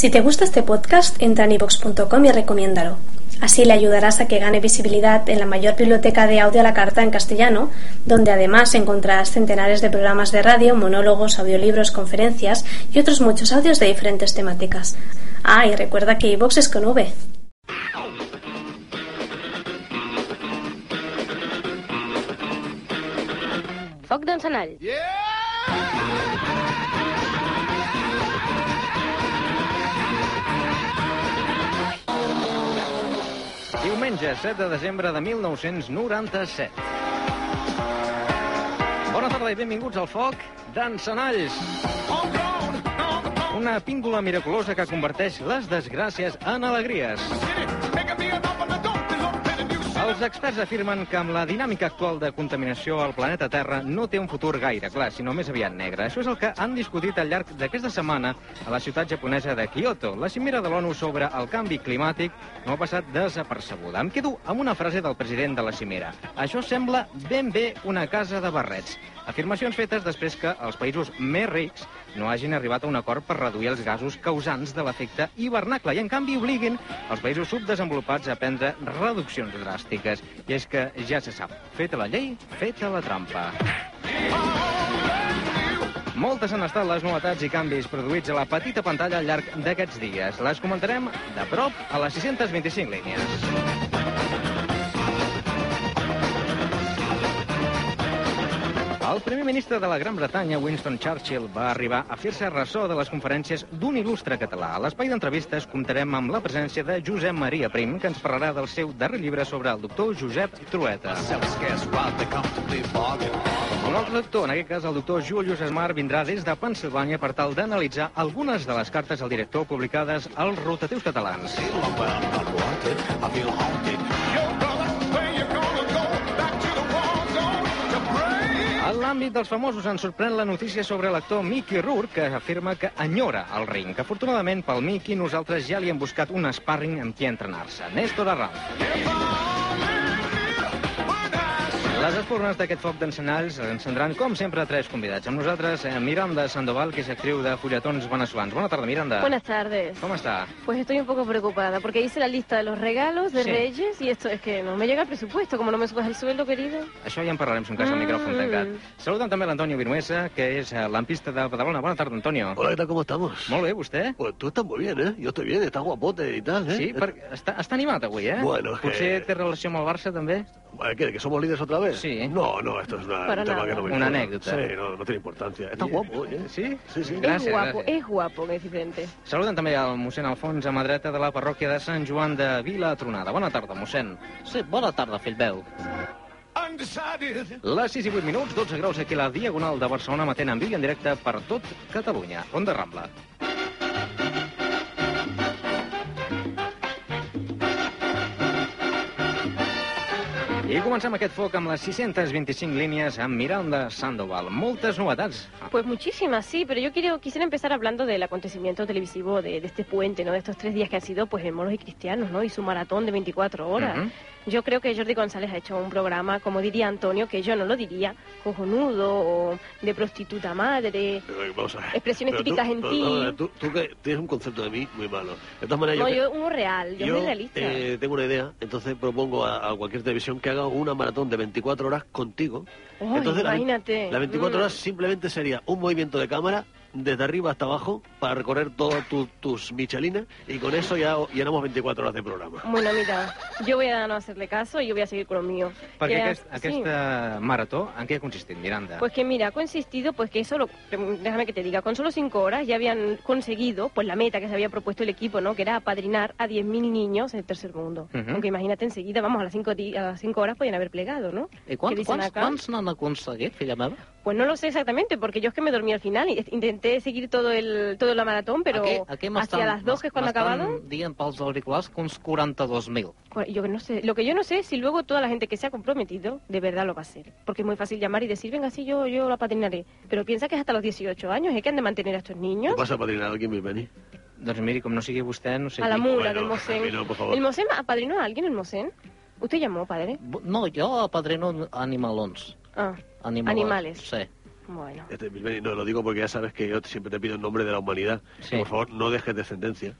Si te gusta este podcast, entra en ivox.com y recomiéndalo. Así le ayudarás a que gane visibilidad en la mayor biblioteca de audio a la carta en castellano, donde además encontrarás centenares de programas de radio, monólogos, audiolibros, conferencias y otros muchos audios de diferentes temáticas. Ah, y recuerda que iVox es con V. Foc d'encenall. Diumenge 7 de desembre de 1997. Bona tarda i benvinguts al Foc d'Encenalls. Una píndola miraculosa que converteix les desgràcies en alegries. Els experts afirmen que amb la dinàmica actual de contaminació al planeta Terra no té un futur gaire clar, sinó més aviat negre. Això és el que han discutit al llarg d'aquesta setmana a la ciutat japonesa de Kyoto. La cimera de l'ONU sobre el canvi climàtic no ha passat desapercebuda. Em quedo amb una frase del president de la cimera. Això sembla ben bé una casa de barrets. Afirmacions fetes després que els països més rics no hagin arribat a un acord per reduir els gasos causants de l'efecte hivernacle i, en canvi, obliguin els països subdesenvolupats a prendre reduccions dràstiques. I és que ja se sap, feta la llei, feta la trampa. Moltes han estat les novetats i canvis produïts a la petita pantalla al llarg d'aquests dies. Les comentarem de prop a les 625 línies. El primer ministre de la Gran Bretanya, Winston Churchill, va arribar a fer-se ressò de les conferències d'un il·lustre català. A l'espai d'entrevistes comptarem amb la presència de Josep Maria Prim, que ens parlarà del seu darrer llibre sobre el doctor Josep Trueta. Un altre doctor, en aquest cas el doctor Julius Esmar, vindrà des de Pensilvània per tal d'analitzar algunes de les cartes al director publicades als rotatius catalans. En l'àmbit dels famosos ens sorprèn la notícia sobre l'actor Mickey Rourke, que afirma que enyora el ring. Afortunadament pel Mickey nosaltres ja li hem buscat un sparring amb qui entrenar-se. Néstor Arral. Les espurnes d'aquest foc d'encenalls encendran, com sempre, tres convidats. Amb nosaltres, eh, Miranda Sandoval, que és actriu de Fulletons Veneçolans. Bona tarda, Miranda. Buenas tardes. Com està? Pues estoy un poco preocupada porque hice la lista de los regalos de Sí. Reyes y esto es que no me llega el presupuesto, como no me subas el sueldo, querido. Això ja en parlarem, si un cas, el Mm. micròfon tancat. Saludem també l'Antonio Vinuesa, que és eh, lampista de Badalona. Bona tarda, Antonio. Hola, ¿qué tal? ¿Cómo estamos? Molt bé, vostè? Pues tú estás muy bien, ¿eh? Yo estoy bien, estás guapote y tal, ¿eh? Sí, per... està, està animat avui, eh? Bueno, Potser que- té relació amb el Barça, també? Bueno, ¿qué? ¿Que somos líderes otra vez? Sí. No, no, esto es una, Para un tema nada. que no me Una importa. anécdota. Sí, no, no tiene importancia. Estás guapo, ¿eh? Sí? Sí, sí. Gràcies, es guapo, gràcies. es guapo, que es diferente. Saludem també al mossèn Alfons a mà dreta de la parròquia de Sant Joan de Vila Tronada. Bona tarda, mossèn. Sí, bona tarda, fill meu. Les 6 i 8 minuts, 12 graus aquí a la Diagonal de Barcelona, matent en viu i en directe per tot Catalunya. Ronda Rambla. I comencem aquest foc amb les 625 línies amb Miranda Sandoval. Moltes novetats. Pues muchísimas, sí, pero yo quiero, quisiera empezar hablando del acontecimiento televisivo de, de este puente, ¿no? De estos tres días que han sido, pues, en Moros y Cristianos, ¿no? Y su maratón de 24 horas. Yo creo que Jordi González ha hecho un programa, como diría Antonio, que yo no lo diría, cojonudo, o de prostituta madre. Vamos a ver. Expresiones Pero tú- típicas en ti. ver, Tú, tú que tienes un concepto de mí muy malo. De todas maneras, No, yo, yo uno real, yo, soy realista. eh, tengo una idea, entonces propongo a, a cualquier televisión que haga una maratón de 24 horas contigo. Entonces, la imagínate. Las 24 Mm. horas simplemente sería un movimiento de cámara desde arriba hasta abajo para recorrer todas tu- tus michelinas y con eso ya llenamos 24 horas de programa. Bueno, mira, yo voy a no hacerle caso y yo voy a seguir con lo mío. Perquè Que, aquest, sí. aquesta marató, en què ha consistit, Miranda? Pues que mira, ha consistido, pues que solo, déjame que te diga, con solo cinco horas ya habían conseguido, pues la meta que se había propuesto el equipo, ¿no? Que era apadrinar a 10.000 niños del tercer mundo. Ujú. Aunque imagínate enseguida, vamos, a las cinco, di- a las cinco horas podían haber plegado, ¿no? Dicen quants, acá? quants n'han aconseguit, filla meva? Pues no lo sé exactamente, porque yo es que me dormí al final y intenté seguir todo el, todo la maratón, pero aquí, aquí hacia las dos, que es cuando ha acabado, dient pels auriculars que uns 42.000. Pues yo no sé, lo que yo no sé es si luego toda la gente que se ha comprometido de verdad lo va a hacer. Porque es muy fácil llamar y decir, venga, sí, yo, yo lo apadrinaré. Pero piensa que es hasta los 18 años, ¿eh? Que han de mantener a estos niños. ¿Qué pasa, padrino? ¿Alguien me vení? Doncs miri, com no sigui vostè, no sé A la qui. mula Bueno, del Mosén. a no, por favor. ¿El Mosén apadrinó a alguien, el Mosén? ¿Usted llamó, padre? No, jo apadrino animalons. Ah, Animalons. Animales. Sí. Bueno. Este no, lo digo porque ya sabes que yo siempre te pido en nombre de la humanidad. Sí. por favor, no dejes descendencia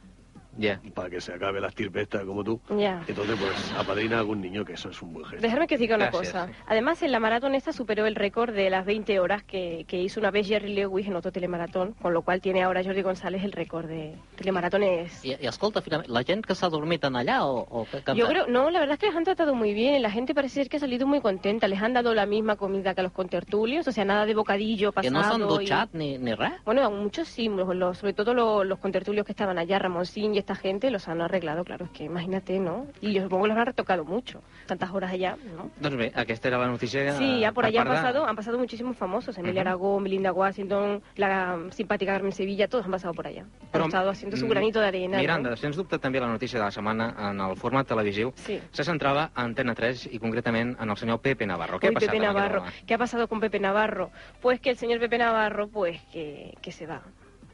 Ja. para que se acabe la estirpe esta como tú. Ya. Entonces, pues, apadrina a algún niño, que eso es un buen gesto. Dejarme que os diga una Gracias, cosa. Además, en la maratón esta superó el récord de las 20 horas que, que hizo una vez Jerry Lewis en otro telemaratón, con lo cual tiene ahora Jordi González el récord de telemaratones. I, i escolta, finalment, la gent que s'ha dormit en allà o, o han Yo creo, no, la verdad es que les han tratado muy bien. La gente parece ser que ha salido muy contenta. Les han dado la misma comida que a los contertulios, o sea, nada de bocadillo Que pasado. no s'han y- dutxat ni, ni res? Bueno, muchos sí, los- los- sobre todo los, los contertulios que estaban allá, Ramoncín y esta gente, los han arreglado, claro, es que imagínate, ¿no? Y yo supongo que los han retocado mucho, tantas horas allá, ¿no? Doncs bé, aquesta era la notícia... Sí, ya por allá han pasado, han pasado muchísimos famosos, Emilia Ujú. Aragón, Belinda Washington, la simpática Carmen Sevilla, todos han pasado por allá. Han estado haciendo su mm, granito de arena. ¿no? Miranda, sens dubte també la notícia de la setmana en el format televisiu Sí. se centrava a Antena 3 i concretament en el senyor Pepe Navarro. Uy, ha passat Pepe en Navarro. ¿Qué ha pasado con Pepe Navarro? Pues que el señor Pepe Navarro, pues que, que se va.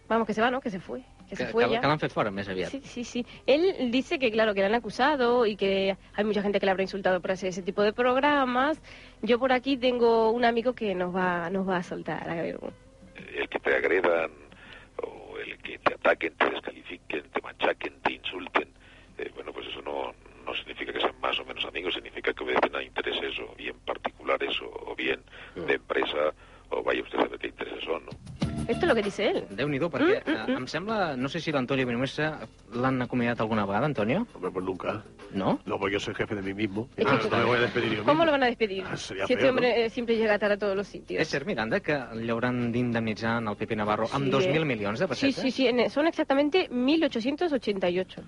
Vamos, que se va, ¿no? Que se fue. Que, se fue que, ya. que l'han fet fora més aviat. Sí, sí, sí. Él dice que, claro, que le han acusado y que hay mucha gente que le habrá insultado por hacer ese tipo de programas. Yo por aquí tengo un amigo que nos va, nos va a soltar. A ver, el que te agredan o el que te ataquen, te descalifiquen, te machaquen, te insulten, eh, bueno, pues eso no, no significa que sean más o menos amigos, significa que obedecen a intereses o bien particulares o, o bien de empresa o vaya usted a saber qué intereses son, ¿no? Esto es lo que dice él. Déu-n'hi-do, perquè Mm, mm, eh, em sembla... No sé si l'Antonio Vinuesa l'han acomiadat alguna vegada, Antonio? Hombre, pues nunca. No? No, porque yo soy jefe de mí mismo. Es Ah, no me voy a despedir yo ¿Cómo mismo. lo van a despedir? Ah, sería si este feo, hombre ¿no? eh, siempre llega tarde a todos los sitios. És cert, Miranda, que l'hauran d'indemnitzar en el Pepe Navarro amb Sí, 2.000 eh? milions de Sí, pessetes? sí, sí, en- son exactamente 1888.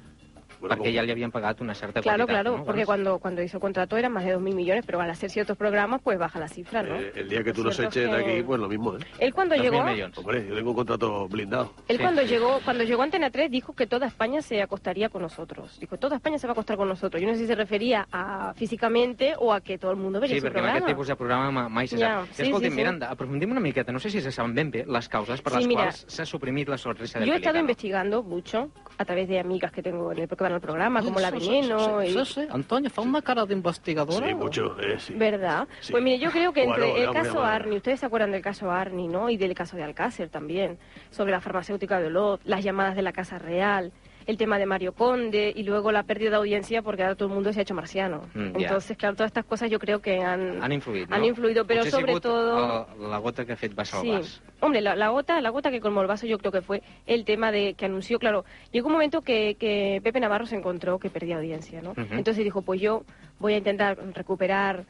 Bueno, perquè como- ja li havien pagat una certa Claro, quantitat. claro, no? porque cuando, cuando hizo contrato eran más de 2.000 millones, pero al hacer ciertos programas, pues baja la cifra, ¿no? eh, el día que tú Lo nos cierto eches es de que- aquí, pues lo mismo, ¿eh? Él cuando 2.000 llegó... milions. Hombre, yo tengo un contrato blindado. Él Sí, cuando sí. llegó cuando llegó a Antena 3 dijo que toda España se acostaría con nosotros. Dijo, toda España se va a acostar con nosotros. Yo no sé si se refería a físicamente o a que todo el mundo vería Sí, su perquè amb programa. aquest tipus de programa ma- mai se Ja, sap. sí, escolti'm, sí, sí. Miranda, aprofundim una miqueta. No sé si se saben ben bé les causes per Sí, les mira, quals s'ha suprimit la sonrisa del Yo he estado investigando mucho a través de amigas que tengo en el, que van al programa, como la Veneno. Sí, y- sí, sí. Antonio, fa una cara d'investigadora. Sí, mucho, eh, sí. ¿Verdad? Sí. Pues mire, yo creo que entre Bueno, el caso. Arni, ustedes se acuerdan del caso Arni, ¿no? Y del caso de Alcácer también, sobre la farmacéutica de Olot, las llamadas de la Casa Real, el tema de Mario Conde y luego la pérdida de audiencia porque ahora todo el mundo se ha hecho marciano. Mm. Entonces, claro, todas estas cosas yo creo que han... Han influït, no? Han influido, Potser ha sigut sobretot- el- la gota que ha fet baixar Sí, el vas. hombre, la, la gota, la gota que colmó el vaso yo creo que fue el tema de que anunció, claro, llegó un momento que, que Pepe Navarro se encontró que perdía audiencia, ¿no? Entonces dijo, pues yo voy a intentar recuperar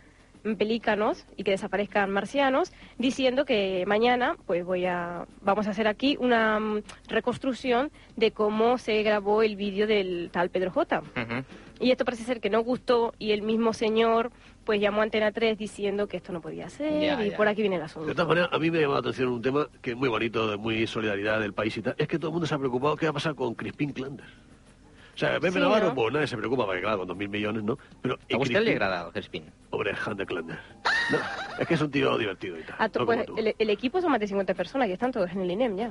pelícanos y que desaparezcan marcianos, diciendo que mañana pues voy a vamos a hacer aquí una mm, reconstrucción de cómo se grabó el vídeo del tal Pedro J. Y esto parece ser que no gustó y el mismo señor pues llamó a Antena 3 diciendo que esto no podía ser Ya, y ya. por aquí viene el De asunto. todas maneras, a mí me ha llamado la atención un tema que es muy bonito, de muy solidaridad del país y tal. Es que todo el mundo se ha preocupado qué va a pasar con Crispín Clanders. O sea, Pepe Sí, Navarro, ¿no? pues nadie se preocupa, porque claro, con dos mil millones, ¿no? Pero A vostè li Crispín- agrada el Crespin? Hombre, Han de Clanders. No, es que es un tío divertido y tal. Ah, no pues, el, el equipo son más de 50 personas y están todos en el INEM ya.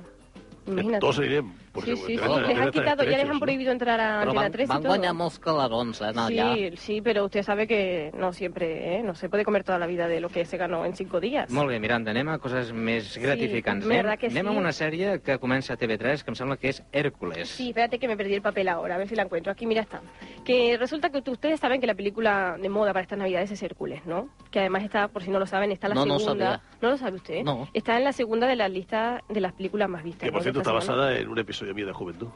Imagínate. Todos en INEM. Por sí, sí, sí. Les han quitado, ya les han ¿no? prohibido entrar a Però Antena van, 3 y van todo. guanyar molts calarons, eh, allà. Sí, sí, pero usted sabe que no siempre, ¿eh? no se puede comer toda la vida de lo que se ganó en cinco días. Molt bé, Miranda, anem a coses més gratificants. verdad anem que anem sí. amb una sèrie que comença a TV3, que em sembla que és Hércules. Sí, espérate que me perdí el papel ahora, a ver si la encuentro. Aquí, mira, está. Que resulta que ustedes saben que la película de moda para estas navidades es Hércules, ¿no? Que además está, por si no lo saben, está en la No, no segunda. sabía. ¿No lo sabe usted? No. Está en la segunda de la lista de las películas más vistas. Que por ¿no? cierto está semana. basada en un episodio de juventud.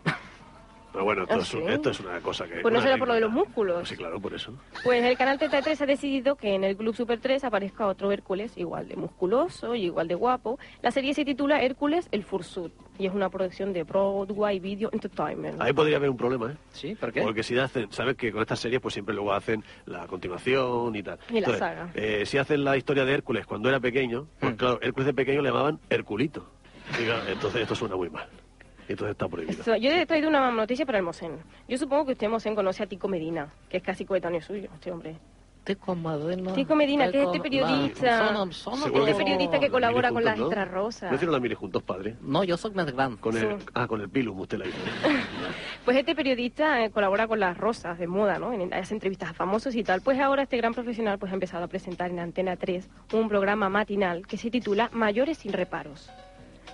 Pero bueno, esto, ¿Ah, es, esto es una cosa que... Pues no será por lo de los músculos. Sí, claro, por eso. Pues el canal 33 ha decidido que en el Club Super 3 aparezca otro Hércules igual de musculoso y igual de guapo. La serie se titula Hércules el Fursuit y es una producción de Broadway Video Entertainment. Ahí podría haber un problema, ¿eh? Sí? Porque si hacen, sabes que con estas series pues siempre luego hacen la continuación y tal. Y la saga. eh, si hacen la historia de Hércules cuando era pequeño, pues Mm. claro, Hércules de pequeño le llamaban Herculito. Entonces esto suena muy mal. Entonces está prohibido. Eso, yo he traído una noticia para el Mosén. Yo supongo que usted, Mosén, conoce a Tico Medina, que es casi coetáneo suyo, este hombre. Tico Medina... Tico Medina, que es este periodista. Este periodista que la colabora con las extras rosas. ¿No hicieron la mili juntos, padre? No, jo sóc més gran. Con el, Sí. ah, con el pilum, usted la hizo. Pues este periodista eh, colabora con las rosas de moda, ¿no? En- Hace entrevistas a famosos y tal. Pues ahora este gran profesional pues ha empezado a presentar en Antena 3 un programa matinal que se titula Mayores sin reparos.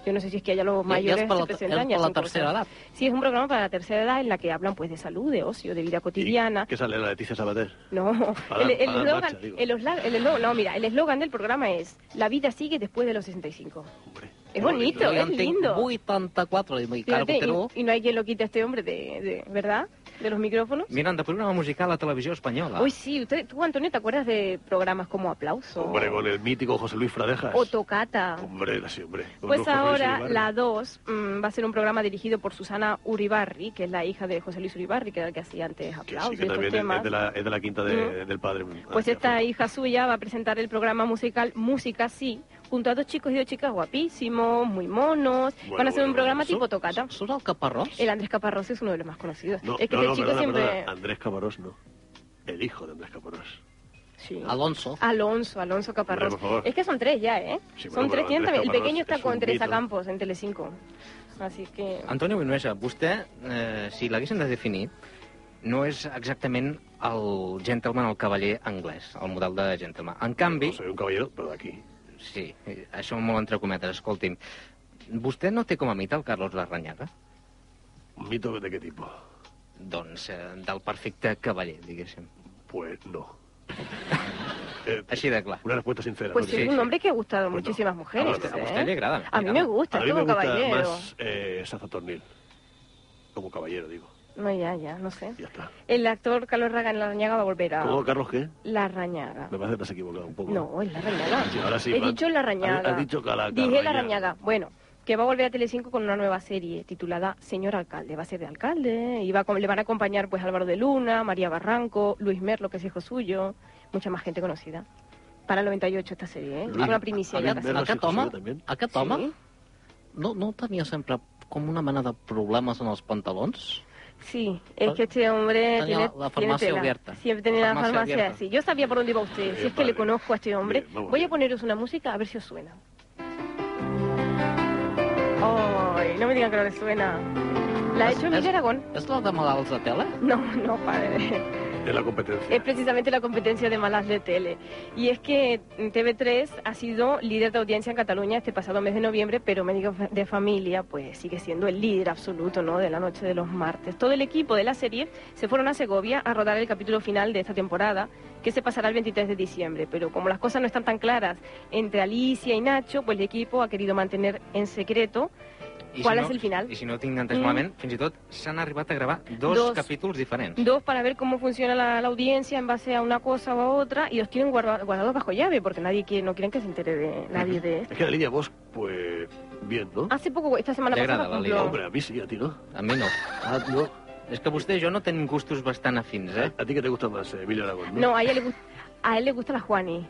Yo no sé si es que allá los mayores és per se la, presentan tercera edat. Sí, es un programa para la tercera edad en la que hablan pues de salud, de ocio, de vida cotidiana. ¿Qué sale la Leticia Sabater? No, Para- el para eslogan, el no, mira, el eslogan del programa es La vida sigue después de los 65. Hombre. Es bonito, es lindo. 84 i encara Fíjate, continuo. y, y no hay quien lo quite a este hombre de, de ¿verdad? De los micrófonos. Miranda, programa musical a televisió espanyola. Uy, sí, usted, tú, Antonio, ¿te acuerdas de programas como Aplauso? Hombre, con el mítico José Luis Fradejas. O Tocata. Hombre, así, hombre. Pues ahora la 2 mm, va a ser un programa dirigido por Susana Uribarri, que es la hija de José Luis Uribarri, que era el que hacía antes Que Aplauso sí, y que también temas. es de, la, es de la quinta de- del padre. Pues Ah, esta hija suya va a presentar el programa musical Música Sí, junto a dos chicos y dos chicas guapísimos, muy monos. Bueno, Van a hacer un programa bueno, tipo tocata. Surt el caparrós? El Andrés Caparrós es uno de los más conocidos. No, es que no, este no, chico perdona, siempre... perdona. Andrés Caparrós no. El hijo de Andrés Caparrós. Sí. Alonso. Alonso, Alonso Caparrós. Hombre. Es que son tres ya, ¿eh? Sí, son tres tienen también. El pequeño está es con Teresa mito. Campos en Telecinco. Así que... Antonio Vinuesa, vostè, eh, si l'haguessin de definir, no és exactament el gentleman, el cavaller anglès, el model de gentleman. En canvi, No soy un. Sí, això molt entre cometes, escolti'm, vostè no té com a mite el Carlos Larrañaga? ¿Un mito de qué tipo? Doncs eh, del perfecte cavaller, diguéssim. Pues no. Eh, Així de clar. una respuesta sincera. Pues ¿no? es sí, un hombre que ha gustado no. muchísimas A mujeres. ¿eh? agrada. A mí me gusta, A es mí me gusta caballero. más eh, Saza Tornil. Como caballero, digo. No, ya, ya, no sé. Ya está. El actor Carlos Ragan Larrañaga va a volver a... ¿Cómo, Carlos, qué? Larrañaga. Me parece que te has equivocado un poco. No, es Larrañaga. Sí, ahora sí, He Fran. dicho Larrañaga. Has- has dicho Cala- Dije Larrañaga. Bueno, que va a volver a Telecinco con una nueva serie titulada Señor Alcalde. Va a ser de alcalde y va a le van a acompañar pues Álvaro de Luna, María Barranco, Luis Merlo, que es hijo suyo, mucha más gente conocida. Para el 98 esta serie, ¿eh? Luis- Es una primicia ya. Merlo. Home, sí, també. aquest Sí. no, no tenia sempre com una mena de problemes en els pantalons? Sí, es que este hombre Tenía tiene, la tiene farmacia tela. abierta. Siempre tenía La farmacia así. Yo sabía por dónde iba usted. Si es que le conozco a este hombre. Voy a poneros una música a ver si os suena. Ay, no me digan que no le suena. La ha Es- hecho es- Emilio Aragón. És la de malalts de tele? No, no, padre. Es precisamente la competencia de malas de tele. Y es que TV3 ha sido líder de audiencia en Cataluña este pasado mes de noviembre, pero Médicos de Familia pues sigue siendo el líder absoluto ¿no? de la noche de los martes. Todo el equipo de la serie se fueron a Segovia a rodar el capítulo final de esta temporada, que se pasará el 23 de diciembre. Pero como las cosas no están tan claras entre Alicia y Nacho, pues el equipo ha querido mantener en secreto I ¿Cuál si es el final? I si no tinc entès Mm. malament, fins i tot s'han arribat a gravar dos, Dos. capítols diferents. Dos para ver cómo funciona la, la audiencia en base a una cosa o a otra y los tienen guarda- guardados bajo llave porque nadie quiere, no quieren que se entere de nadie de esto. Es que la línea vos, pues, bien, ¿no? Hace poco, esta semana pasada, agrada la. Hombre, a mí sí, a ti no. A mi no. Ah, no. És que vostè i jo no tenim gustos bastant afins, eh? A ti que te gusta más, eh, Emilio Aragón, ¿no? No, a ella le gusta, a él le gusta la Juani.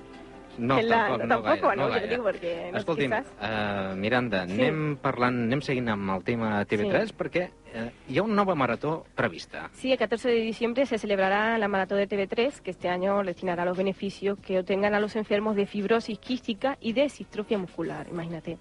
No, la- tampoc, no, tampoco, gaire, no, no gaire. dic perquè no, Escolti'm, quizás. uh, Miranda, Sí. anem parlant, anem seguint amb el tema TV3 Sí. perquè uh, hi ha una nova marató prevista. Sí, el 14 de diciembre se celebrará la maratón de TV3, que este año destinará los beneficios que obtengan a los enfermos de fibrosis quística y de distrofia muscular, imagínate.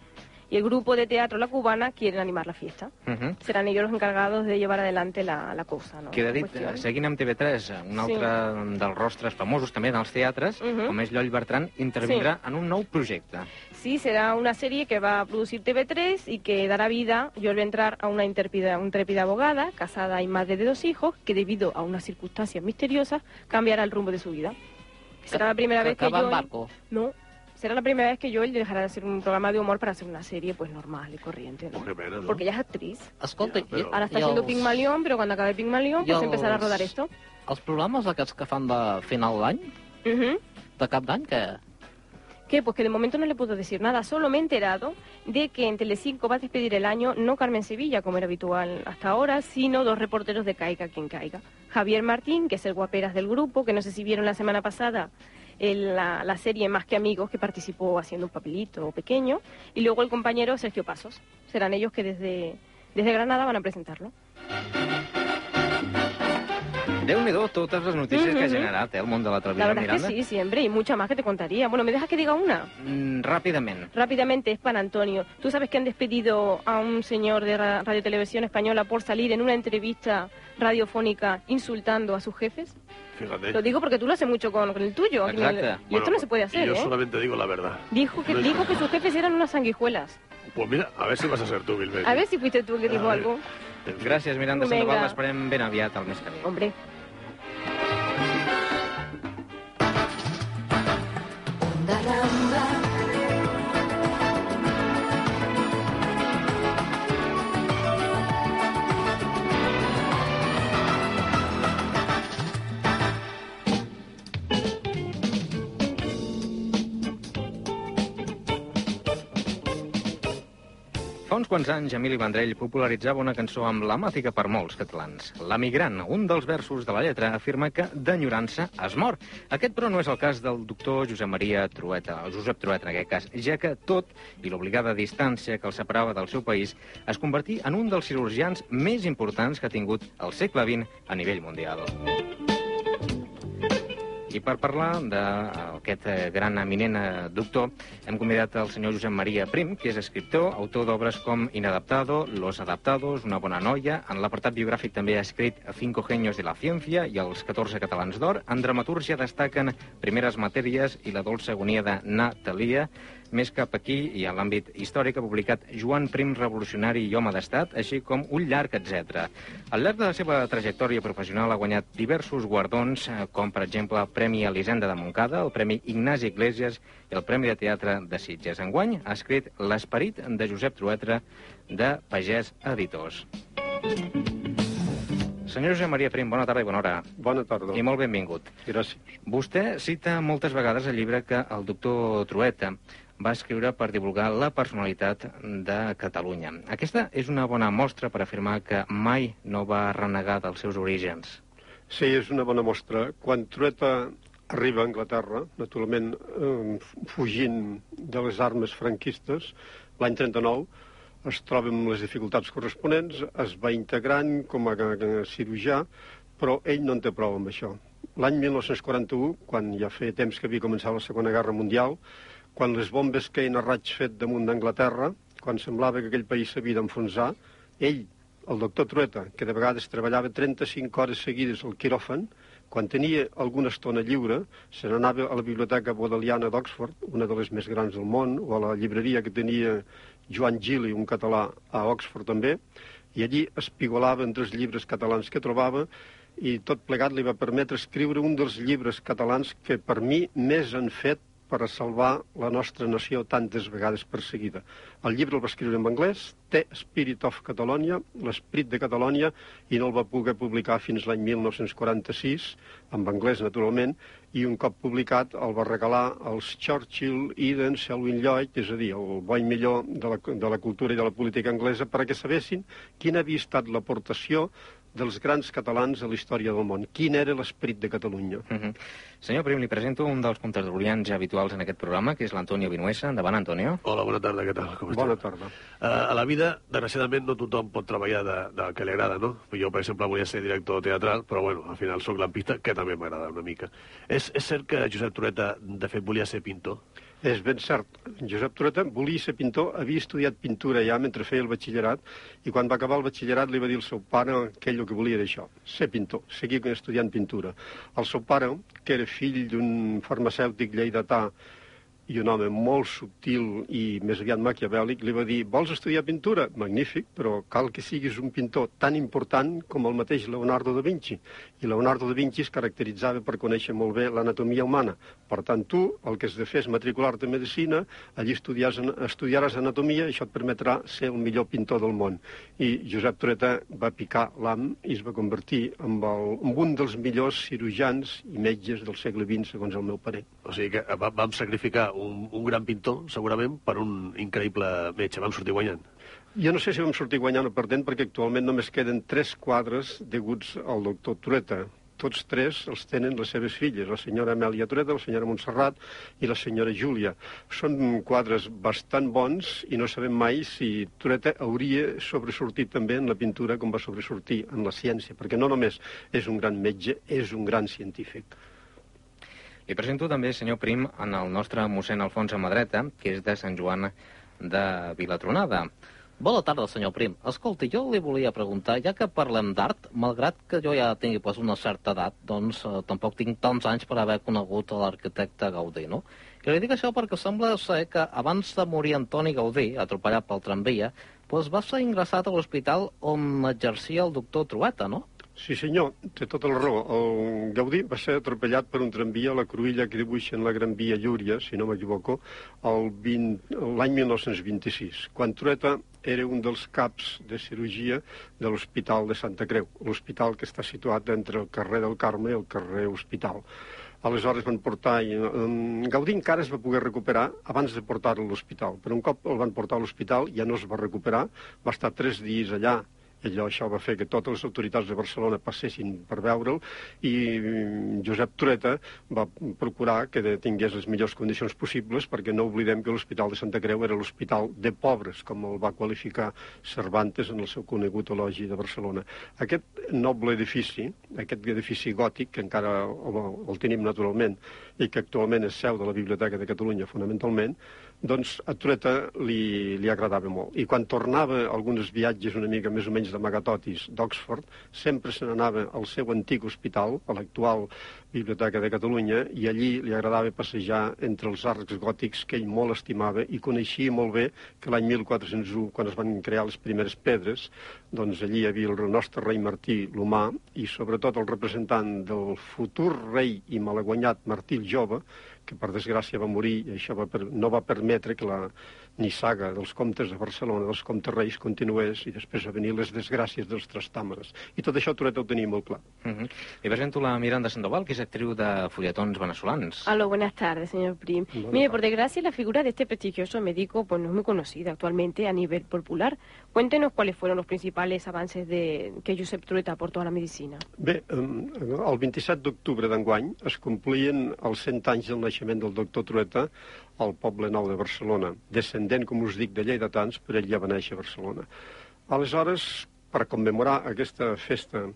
Y el grupo de teatro La Cubana quieren animar la fiesta. Uh -huh. Serán ellos los encargados de llevar adelante la, la cosa, ¿no? Queda dit, cuestión. eh, seguint amb TV3, un Sí. altre dels rostres famosos també en els teatres, Mhm. com és Lloll Bertran, intervindrà en un nou projecte. Sí, será una serie que va a producir TV3 y que dará vida, yo voy a entrar a una intrépida, intrépida abogada, casada y madre de dos hijos, que debido a unas circunstancias misteriosas cambiará el rumbo de su vida. Será la primera vez que en yo... barco. No, será la primera vez que Joel dejará de hacer un programa de humor para hacer una serie pues normal y corriente, ¿no? Qué pena, ¿no? Porque ella es actriz. Escolta, Ja, però- i- Ahora está haciendo els- Pigmalión, pero cuando acabe Pigmalión pues empezará a rodar esto. Els programes aquests que fan de final d'any, Ujú. de cap d'any, que... ¿Qué? Pues que de momento no le puedo decir nada. Solo me he enterado de que en Telecinco va a despedir el año no Carmen Sevilla, como era habitual hasta ahora, sino dos reporteros de Caiga quien caiga. Javier Martín, que es el guaperas del grupo, que no sé si vieron la semana pasada en la, la serie Más que Amigos, que participó haciendo un papelito pequeño, y luego el compañero Sergio Pasos. Serán ellos que desde, desde Granada van a presentarlo. Déu-n'hi-do totes les notícies que ha generat eh, el món de la La televisió, verdad es Miranda. que sí, siempre, y mucha más que te contaría. Bueno, ¿me dejas que diga una? Mm, ràpidament. Rápidamente, es para Antonio. ¿Tú sabes que han despedido a un señor de ra- Radio Televisión Española por salir en una entrevista radiofónica insultando a sus jefes? Fíjate. Lo digo porque tú lo haces mucho con, con el tuyo. el- Exacto. y Bueno, esto no se puede hacer, Yo ¿eh? solamente digo la verdad. Dijo que, No es- dijo que sus jefes eran unas sanguijuelas. Pues mira, a ver si vas a ser tú, Bilbao. A ver si fuiste tú el que dijo algo. Gràcies, Miranda Vinga. Sandoval. L'esperem ben aviat al mes que ve. Hombre. Fa uns quants anys, Emili Vendrell popularitzava una cançó emblemàtica per molts catalans. La migrant, un dels versos de la lletra, afirma que d'enyorança es mor. Aquest, però, no és el cas del doctor Josep Maria Trueta, o Josep Trueta, en aquest cas, ja que tot i l'obligada distància que el separava del seu país es convertí en un dels cirurgians més importants que ha tingut el segle XX a nivell mundial. I per parlar d'aquest eh, gran eminent eh, doctor, hem convidat el senyor Josep Maria Prim, que és escriptor, autor d'obres com Inadaptado, Los Adaptados, Una bona noia. En l'apartat biogràfic també ha escrit Cinco genios de la ciencia i els 14 catalans d'or. En dramatúrgia destaquen Primeres matèries i La dolça agonia de Natalia. Més cap aquí, i en l'àmbit històric, ha publicat Joan Prim, revolucionari i home d'estat, així com un llarg, etc. Al llarg de la seva trajectòria professional ha guanyat diversos guardons, eh, com per exemple el Premi Elisenda de Montcada, el Premi Ignasi Iglesias i el Premi de Teatre de Sitges. Enguany ha escrit L'esperit de Josep Truetra, de Pagès Editors. Senyor Josep Maria Prim, bona tarda i bona hora. Bona tarda. I molt benvingut. Gràcies. Vostè cita moltes vegades el llibre que el doctor Trueta va escriure per divulgar la personalitat de Catalunya. Aquesta és una bona mostra per afirmar que mai no va renegar dels seus orígens. Sí, és una bona mostra. Quan Trueta arriba a Anglaterra, naturalment eh, fugint de les armes franquistes, l'any 39, es troba amb les dificultats corresponents, es va integrant com a, cirurgià, però ell no en té prou amb això. L'any 1941, quan ja feia temps que havia començat la Segona Guerra Mundial, quan les bombes queien a raig fet damunt d'Anglaterra, quan semblava que aquell país s'havia d'enfonsar, ell, el doctor Trueta, que de vegades treballava 35 hores seguides al quiròfan, quan tenia alguna estona lliure, se n'anava a la Biblioteca Bodleiana d'Oxford, una de les més grans del món, o a la llibreria que tenia Joan Gili, un català, a Oxford també, i allí espigolava entre els llibres catalans que trobava i tot plegat li va permetre escriure un dels llibres catalans que per mi més han fet per a salvar la nostra nació tantes vegades perseguida. El llibre el va escriure en anglès, té Spirit of Catalonia, l'esperit de Catalònia, i no el va poder publicar fins l'any 1946, en anglès naturalment, i un cop publicat el va regalar als Churchill, Eden, Selwyn Lloyd, és a dir, el bo millor de la, de la cultura i de la política anglesa, perquè sabessin quina havia estat l'aportació dels grans catalans a la història del món. Quin era l'esperit de Catalunya. Uh -huh. Senyor Prim, li presento un dels contertulians habituals en aquest programa, que és l'Antonio Vinuesa. Endavant, Antonio. Hola, bona tarda, què tal? Com Bona tarda. Uh, a la vida, desgraciadament, no tothom pot treballar de, del que li agrada, no? Jo, per exemple, volia ser director teatral, però, bueno, al final sóc lampista, que també m'agrada una mica. És, és cert que Josep Toreta, de fet, volia ser pintor? És ben cert. Josep Tureta volia ser pintor, havia estudiat pintura ja mentre feia el batxillerat, i quan va acabar el batxillerat li va dir al seu pare que ell el que volia era això, ser pintor, seguir estudiant pintura. El seu pare, que era fill d'un farmacèutic lleidatà i un home molt subtil i més aviat maquiavèlic, li va dir, vols estudiar pintura? Magnífic, però cal que siguis un pintor tan important com el mateix Leonardo da Vinci. I Leonardo da Vinci es caracteritzava per conèixer molt bé l'anatomia humana. Per tant, tu el que has de fer és matricular-te en Medicina, allí estudiaràs, estudiaràs anatomia i això et permetrà ser el millor pintor del món. I Josep Toreta va picar l'am i es va convertir en, el, en un dels millors cirurgians i metges del segle XX, segons el meu parer. O sigui que va- vam sacrificar un, un gran pintor, segurament, per un increïble metge. Vam sortir guanyant. Jo no sé si vam sortir guanyant o perdent perquè actualment només queden tres quadres deguts al doctor Tureta. tots tres els tenen les seves filles, la senyora Amèlia Tureta, la senyora Montserrat i la senyora Júlia. Són quadres bastant bons i no sabem mai si Tureta hauria sobresortit també en la pintura com va sobresortir en la ciència, perquè no només és un gran metge, és un gran científic. Li presento també, senyor Prim, en el nostre mossèn Alfons Amadreta, que és de Sant Joan de Vilatronada. Bona tarda, senyor Prim. Escolti, jo li volia preguntar, ja que parlem d'art, malgrat que jo ja tingui pues, una certa edat, doncs eh, tampoc tinc tants anys per haver conegut l'arquitecte Gaudí, no? I li dic això perquè sembla ser que abans de morir Antoni Gaudí, atropellat pel tramvia, pues, va ser ingressat a l'hospital on exercia el doctor Trueta, no? Sí, senyor, té tota la raó. El Gaudí va ser atropellat per un tramvia a la cruïlla que dibuixa en la Gran Via Llúria, si no m'equivoco, l'any 1926, quan Trueta era un dels caps de cirurgia de l'Hospital de Santa Creu, l'hospital que està situat entre el carrer del Carme i el carrer Hospital. Aleshores van portar... Um, Gaudí encara es va poder recuperar abans de portar-lo a l'hospital, però un cop el van portar a l'hospital ja no es va recuperar, va estar tres dies allà allò, això va fer que totes les autoritats de Barcelona passessin per veure'l i mm, Josep Tureta va procurar que tingués les millors condicions possibles perquè no oblidem que l'Hospital de Santa Creu era l'hospital de pobres, com el va qualificar Cervantes en el seu conegut elogi de Barcelona. Aquest noble edifici, aquest edifici gòtic, que encara el, el tenim naturalment i que actualment és seu de la Biblioteca de Catalunya fonamentalment, doncs a Tureta li, li agradava molt. I quan tornava alguns viatges una mica més o menys d'amagatotis d'Oxford, sempre se n'anava al seu antic hospital, a l'actual Biblioteca de Catalunya, i allí li agradava passejar entre els arcs gòtics que ell molt estimava i coneixia molt bé que l'any 1401, quan es van crear les primeres pedres, doncs allí hi havia el nostre rei Martí l'Humà i sobretot el representant del futur rei i malaguanyat Martí el Jove, que per desgràcia va morir i això va per, no va permetre que la nissaga dels comtes de Barcelona, dels comtes reis, continués i després va venir les desgràcies dels trastàmeres. I tot això Toret ho tenia molt clar. Uh -huh. I presento la Miranda Sandoval, que és actriu de folletons venezolans. Aló, buenas tardes, señor Prim. Buenas Mire, por desgracia, la figura de este prestigioso médico pues, no es muy conocida actualmente a nivel popular. Cuéntenos cuáles fueron los principales avances de, que Josep Trueta aportó a la medicina. Bé, el 27 d'octubre d'enguany es complien els 100 anys del naixement del doctor Trueta al Poble Nou de Barcelona, descendent, com us dic, de lleidatans, però ell ja va néixer a Barcelona. Aleshores, per commemorar aquesta festa,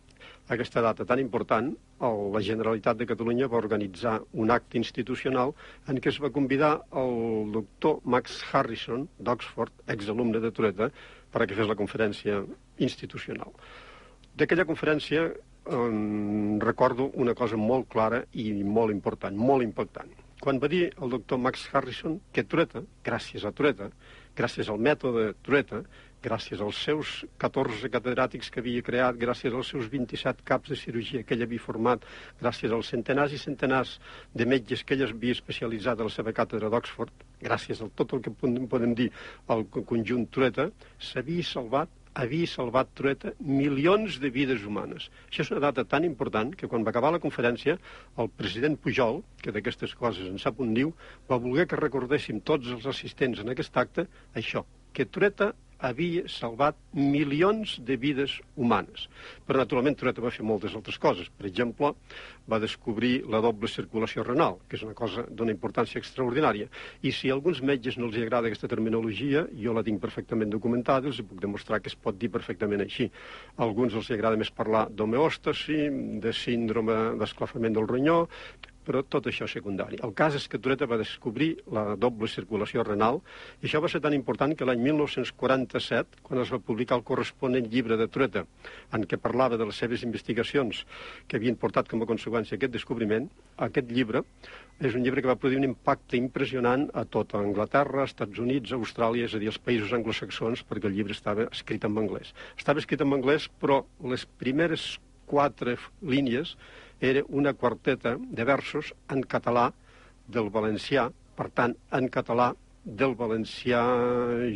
aquesta data tan important, el, la Generalitat de Catalunya va organitzar un acte institucional en què es va convidar el doctor Max Harrison, d'Oxford, exalumne de Tureta, perquè fes la conferència institucional. D'aquella conferència eh, recordo una cosa molt clara i molt important, molt impactant quan va dir el doctor Max Harrison que Tureta, gràcies a Tureta, gràcies al mètode Tureta, gràcies als seus 14 catedràtics que havia creat, gràcies als seus 27 caps de cirurgia que ell havia format, gràcies als centenars i centenars de metges que ell havia especialitzat a la seva càtedra d'Oxford, gràcies a tot el que podem dir al conjunt Tureta, s'havia salvat havia salvat Trueta milions de vides humanes. Això és una data tan important que quan va acabar la conferència, el president Pujol, que d'aquestes coses en sap un diu, va voler que recordéssim tots els assistents en aquest acte això, que Trueta havia salvat milions de vides humanes. Però, naturalment, Tureta va fer moltes altres coses. Per exemple, va descobrir la doble circulació renal, que és una cosa d'una importància extraordinària. I si a alguns metges no els agrada aquesta terminologia, jo la tinc perfectament documentada, els puc demostrar que es pot dir perfectament així. A alguns els agrada més parlar d'homeòstasi, de síndrome d'esclafament del ronyó, però tot això és secundari. El cas és que Tureta va descobrir la doble circulació renal i això va ser tan important que l'any 1947, quan es va publicar el corresponent llibre de Tureta, en què parlava de les seves investigacions que havien portat com a conseqüència aquest descobriment, aquest llibre és un llibre que va produir un impacte impressionant a tota Anglaterra, Estats Units, Austràlia, és a dir, els països anglosaxons, perquè el llibre estava escrit en anglès. Estava escrit en anglès, però les primeres quatre línies era una quarteta de versos en català del valencià, per tant, en català del valencià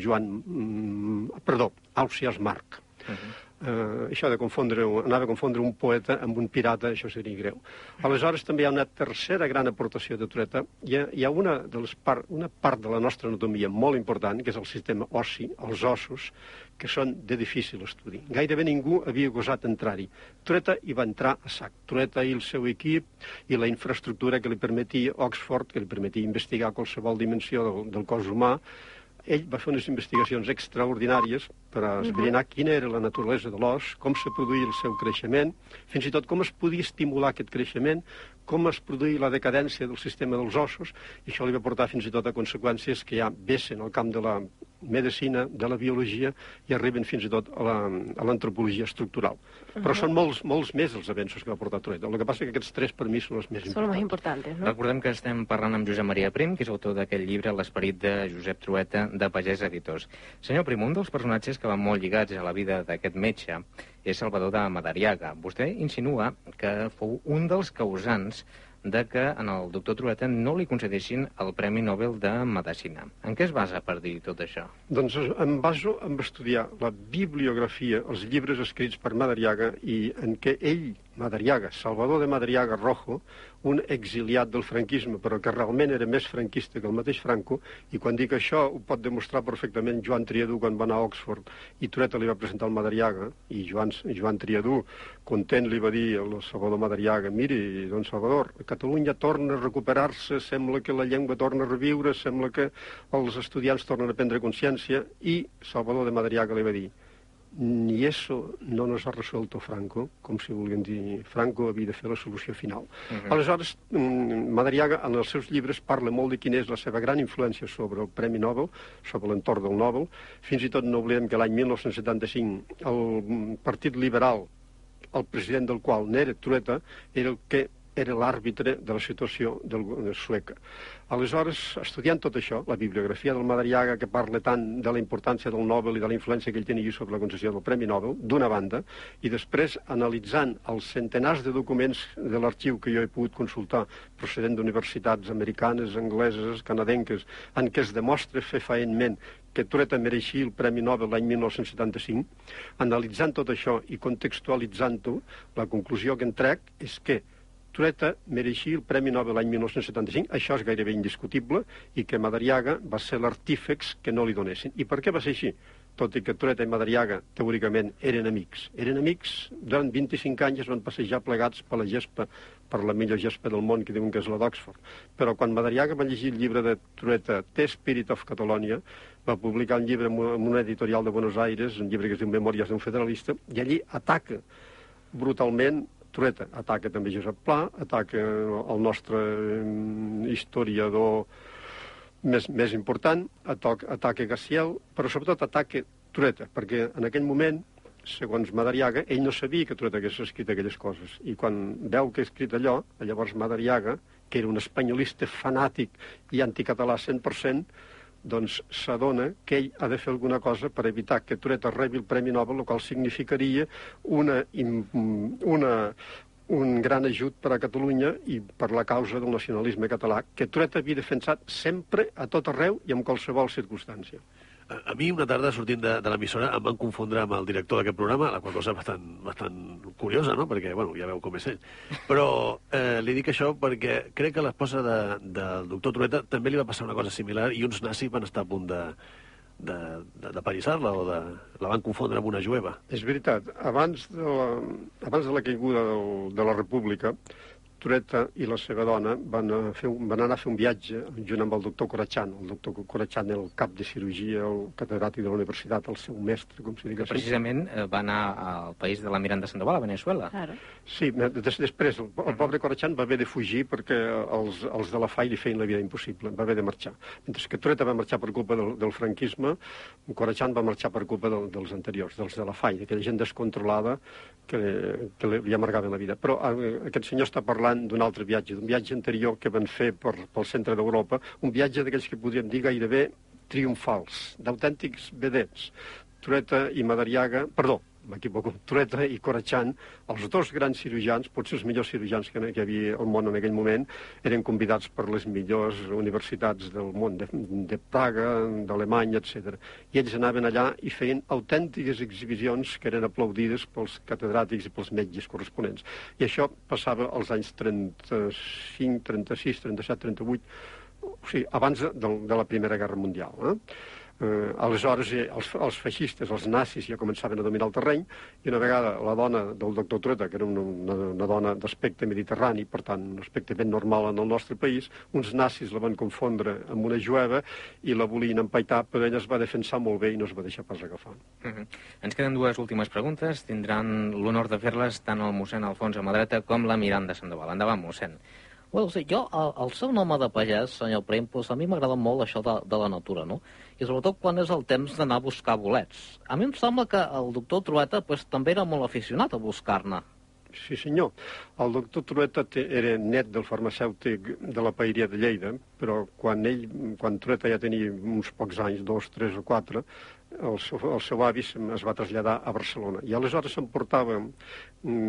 Joan... Mm, perdó, Ausias Marc. Uh -huh. Eh, això de confondre, anava a confondre un poeta amb un pirata, això seria greu. Aleshores, també hi ha una tercera gran aportació de Tureta. Hi ha, hi ha una, de les part, una part de la nostra anatomia molt important, que és el sistema ossi, els ossos, que són de difícil estudi. Gairebé ningú havia gosat entrar-hi. Tureta hi va entrar a sac. Tureta i el seu equip i la infraestructura que li permetia Oxford, que li permetia investigar qualsevol dimensió del, del cos humà, ell va fer unes investigacions extraordinàries per a esbrinar uh -huh. quina era la naturalesa de l'os, com se produïa el seu creixement, fins i tot com es podia estimular aquest creixement, com es produïa la decadència del sistema dels ossos, i això li va portar fins i tot a conseqüències que ja vessen al camp de la medicina, de la biologia, i arriben fins i tot a l'antropologia estructural. Uh -huh. Però són molts, molts més els avenços que va portar Toret. El que passa és que aquests tres per mi són els més són importants. Són els més importants, no? Recordem que estem parlant amb Josep Maria Prim, que és autor d'aquest llibre L'esperit de Josep Trueta, de Pagès Editors. Senyor Prim, un dels personatges que van molt lligats a la vida d'aquest metge és Salvador de Madariaga. Vostè insinua que fou un dels causants de que en el doctor Trueta no li concedeixin el Premi Nobel de Medicina. En què es basa per dir tot això? Doncs em baso en estudiar la bibliografia, els llibres escrits per Madariaga i en què ell, Madariaga, Salvador de Madariaga Rojo, un exiliat del franquisme, però que realment era més franquista que el mateix Franco, i quan dic això ho pot demostrar perfectament Joan Triadú quan va anar a Oxford i Tureta li va presentar el Madariaga, i Joan, Joan Triadú, content, li va dir al Salvador Madariaga, miri, don Salvador, Catalunya torna a recuperar-se, sembla que la llengua torna a reviure, sembla que els estudiants tornen a prendre consciència, i Salvador de Madariaga li va dir, ni eso no nos ha resuelto Franco, com si volguem dir Franco havia de fer la solució final. Uh -huh. Aleshores, Madariaga en els seus llibres parla molt de quina és la seva gran influència sobre el Premi Nobel, sobre l'entorn del Nobel. Fins i tot no oblidem que l'any 1975 el Partit Liberal, el president del qual n'era Tureta, era el que era l'àrbitre de la situació del, de sueca. Aleshores, estudiant tot això, la bibliografia del Madariaga, que parla tant de la importància del Nobel i de la influència que ell tenia sobre la concessió del Premi Nobel, d'una banda, i després analitzant els centenars de documents de l'arxiu que jo he pogut consultar procedent d'universitats americanes, angleses, canadenques, en què es demostra fefaentment que Tureta mereixia el Premi Nobel l'any 1975, analitzant tot això i contextualitzant-ho, la conclusió que en trec és que Tureta mereixia el Premi Nobel l'any 1975, això és gairebé indiscutible, i que Madariaga va ser l'artífex que no li donessin. I per què va ser així? Tot i que Tureta i Madariaga, teòricament, eren amics. Eren amics, durant 25 anys es van passejar plegats per la gespa, per la millor gespa del món, que diuen que és la d'Oxford. Però quan Madariaga va llegir el llibre de Tureta, The Spirit of Catalonia, va publicar un llibre en una editorial de Buenos Aires, un llibre que es diu Memòries d'un federalista, i allí ataca brutalment Tureta, ataca també Josep Pla, ataca el nostre historiador més, més important, ataca, ataca Gaciel, però sobretot ataca Tureta, perquè en aquell moment, segons Madariaga, ell no sabia que Tureta hagués escrit aquelles coses. I quan veu que ha escrit allò, llavors Madariaga, que era un espanyolista fanàtic i anticatalà 100%, doncs s'adona que ell ha de fer alguna cosa per evitar que Tureta rebi el Premi Nobel, el qual significaria una, una, un gran ajut per a Catalunya i per la causa del nacionalisme català, que Tureta havia defensat sempre, a tot arreu i en qualsevol circumstància. A, a mi una tarda sortint de, de l'emissora em van confondre amb el director d'aquest programa, la qual cosa bastant, bastant curiosa, no? perquè bueno, ja veu com és ell. Però eh, li dic això perquè crec que l'esposa de, del doctor Tureta també li va passar una cosa similar i uns nazis van estar a punt de, de, de, de parissar-la o de, la van confondre amb una jueva. És veritat. Abans de la, abans de la caiguda del, de la República, Tureta i la seva dona van, a fer, van anar a fer un viatge junt amb el doctor Corachan. El doctor Corachan era el cap de cirurgia, el catedràtic de la universitat, el seu mestre, com si digués. Precisament eh, va anar al país de la Miranda Sandoval, a Venezuela. Claro. Sí, des, després el, el pobre Corachan va haver de fugir perquè els, els de la FAI li feien la vida impossible, va haver de marxar. Mentre que Tureta va marxar per culpa del, del franquisme, Corachan va marxar per culpa del, dels anteriors, dels de la FAI, d'aquella gent descontrolada que, que li amargaven la vida. Però eh, aquest senyor està parlant parlant d'un altre viatge, d'un viatge anterior que van fer per, pel centre d'Europa, un viatge d'aquells que podríem dir gairebé triomfals, d'autèntics vedets. Tureta i Madariaga, perdó, m'equivoco, Trueta i Corachán, els dos grans cirurgians, potser els millors cirurgians que, hi havia al món en aquell moment, eren convidats per les millors universitats del món, de, de Praga, d'Alemanya, etc. I ells anaven allà i feien autèntiques exhibicions que eren aplaudides pels catedràtics i pels metges corresponents. I això passava als anys 35, 36, 37, 38, o sigui, abans de, de la Primera Guerra Mundial. Eh? Eh, aleshores eh, els, els feixistes, els nazis ja començaven a dominar el terreny i una vegada la dona del doctor Trueta, que era una, una, una dona d'aspecte mediterrani, per tant un aspecte ben normal en el nostre país, uns nazis la van confondre amb una jueva i la volien empaitar, però ella es va defensar molt bé i no es va deixar pas agafar. Uh -huh. Ens queden dues últimes preguntes. Tindran l'honor de fer-les tant el mossèn Alfons Amadreta com la Miranda Sandoval. Endavant, mossèn. Well, sí, jo, el, el seu nom de pagès, senyor Prim, doncs a mi m'agrada molt això de, de la natura, no? I sobretot quan és el temps d'anar a buscar bolets. A mi em sembla que el doctor Trueta pues, també era molt aficionat a buscar-ne. Sí, senyor. El doctor Trueta té, era net del farmacèutic de la Paeria de Lleida, però quan ell, quan Trueta ja tenia uns pocs anys, dos, tres o quatre, el seu, el seu avi es va traslladar a Barcelona. I aleshores s'emportava